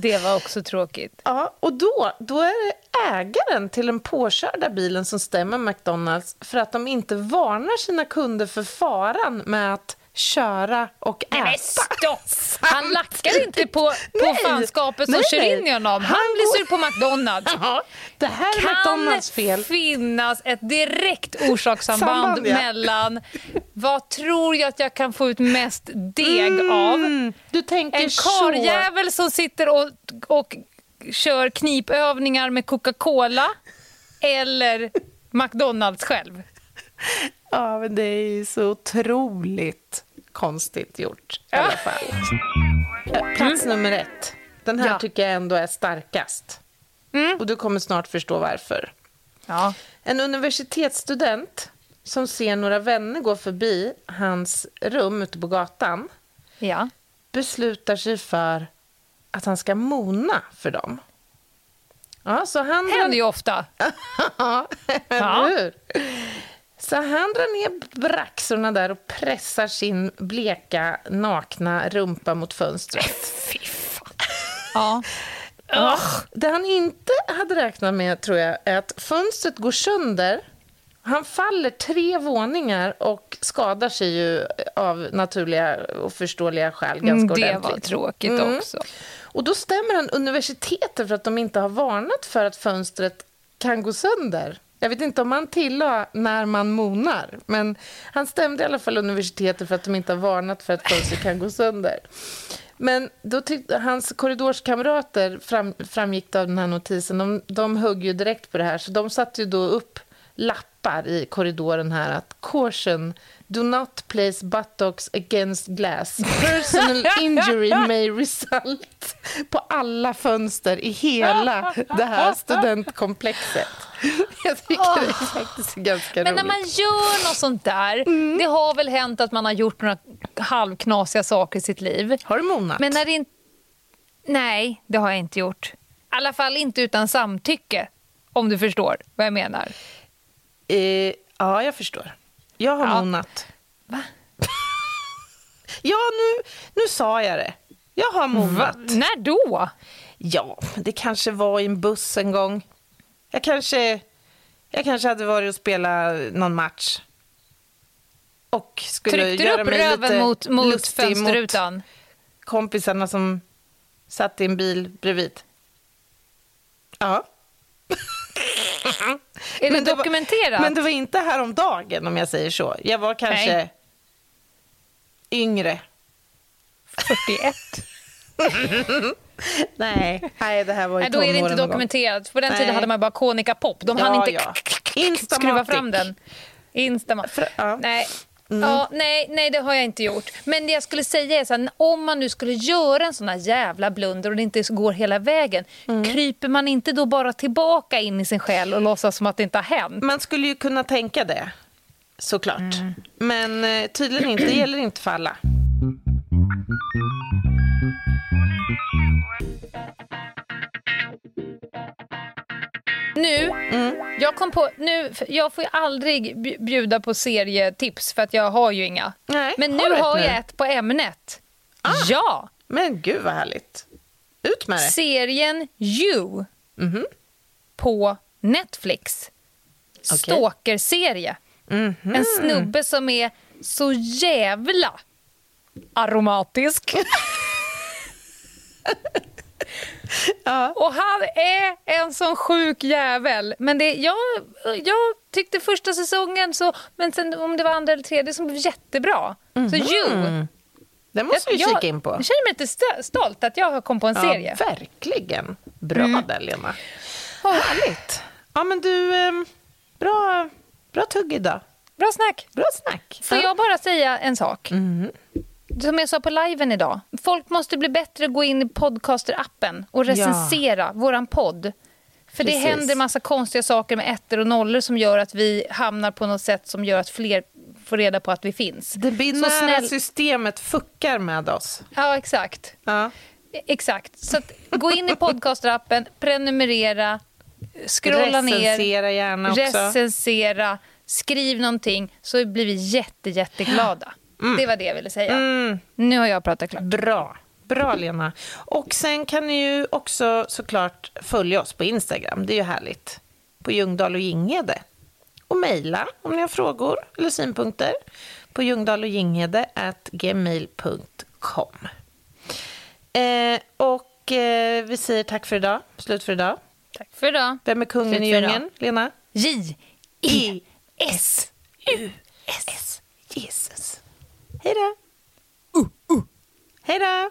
Det var också tråkigt. Ja, och då, då är det ägaren till den påkörda bilen som stämmer McDonalds för att de inte varnar sina kunder för faran med att köra och äta. Nej, men stopp! Han lackar inte på, på Nej. fanskapet som Nej, kör in i honom. Han, Han blir sur på McDonalds. Det här är Kan McDonalds fel. finnas ett direkt orsakssamband Samband, ja. mellan vad tror jag att jag kan få ut mest deg av? Mm, du tänker En karljävel som sitter och, och kör knipövningar med Coca-Cola eller McDonalds själv. Ja, men det är ju så otroligt konstigt gjort i alla fall. Plats nummer ett. Den här. Ja. tycker jag ändå är starkast. Mm. Och du kommer snart förstå varför. Ja. En universitetsstudent som ser några vänner gå förbi hans rum ute på gatan ja. beslutar sig för att han ska mona för dem. Ja, så han Händer ju ofta. Ja, Ja. eller hur? Så han drar ner braxorna där och pressar sin bleka, nakna rumpa mot fönstret. Fy fan. Ja. Ja. Det han inte hade räknat med, tror jag, är att fönstret går sönder. Han faller tre våningar och skadar sig ju av naturliga och förståeliga skäl ganska Mm, Det ordentligt. var tråkigt Mm. också. Och då stämmer han universitetet för att de inte har varnat för att fönstret kan gå sönder. Jag vet inte om han tillade när man monar, men han stämde i alla fall universitetet för att de inte har varnat för att fönster kan gå sönder. Men då tyckte hans korridorskamrater, fram, framgick det av den här notisen, de, de högg ju direkt på det här, så de satte ju då upp lappar i korridoren här att caution, do not place buttocks against glass. Personal injury may result på alla fönster i hela det här studentkomplexet. Jag tycker det är faktiskt ganska Men när roligt. man gör något sånt där, Mm. det har väl hänt att man har gjort några halvknasiga saker i sitt liv. Har du monat? Men när det inte... Nej, det har jag inte gjort. I alla fall inte utan samtycke, om du förstår vad jag menar. Eh, ja, jag förstår. Jag har Ja. monat. Va? Ja, nu, nu sa jag det. Jag har monat. Va? När då? Ja, det kanske var i en buss en gång. Jag kanske, jag kanske hade varit och spelat någon match. Och skulle Tryckte du göra upp mig lite röven mot, mot mot fönsterrutan? kompisarna som satt i en bil bredvid. Ja. Är det det var- dokumenterat? Men det var inte häromdagen om jag säger så. Jag var kanske Nej. yngre. 41? Nej, nej, det här var i Nej, då är det inte dokumenterat. På den Nej. tiden hade man bara Konica Pop. De hann Ja, inte ja. skruva Instamatic. fram den. Instama. För- ja. Nej. Ja, nej, nej, det har jag inte gjort. Men det jag skulle säga är så här, om man nu skulle göra en sån här jävla blunder och det inte går hela vägen, kryper man inte då bara tillbaka in i sin själ och låtsas som att det inte har hänt? Man skulle ju kunna tänka det, såklart. Men eh, tydligen inte. Det gäller inte för alla. Nu, jag kom på, nu, jag får ju aldrig bj- bjuda på serietips för att jag har ju inga. Nej, Men nu har nu? jag ett på ämnet. Ja! Men gud vad härligt. Ut med det. Serien You Mhm. på Netflix. Okej. Stalker-serie. Mhm. En snubbe som är så jävla aromatisk. Ja. Och han är en sån sjuk jävel. Men det, jag, jag tyckte första säsongen, så, men sen om det var andra eller tredje, som blev jättebra. Mm. Så You. Den måste vi jag, kika in på. Jag känner mig lite stolt att jag har kommit på en ja, serie. Verkligen. Bra mm. där, Lena. Oh. Härligt. Ja, men du, eh, bra, bra tugg idag. Bra snack. Bra snack. Får ja. jag bara säga en sak? Mm. Som jag sa på liven idag. Folk måste bli bättre att gå in i podcaster-appen och recensera ja. våran podd. För Precis. det händer massa konstiga saker med ettor och nollor som gör att vi hamnar på något sätt som gör att fler får reda på att vi finns. Det binära snäll... systemet fuckar med oss. Ja, exakt. Ja. Exakt. Så att, gå in i podcaster-appen, prenumerera, scrolla ner. Recensera gärna också. Recensera, skriv någonting så blir vi jätte, jätteglada. Mm. Det var det jag ville säga. Mm. Nu har jag pratat klart. Bra. Bra, Lena. Och sen kan ni ju också såklart följa oss på Instagram. Det är ju härligt. På Ljungdahl och Ginghede. Och mejla om ni har frågor eller synpunkter på ljungdahloginghede.gmail.com. Eh, och eh, vi säger tack för idag. Slut för idag. Tack för idag. Vem är kungen i djungeln, Lena? J-E-S-U-S. Jesus. Hej då. Uh, uh. Hej då.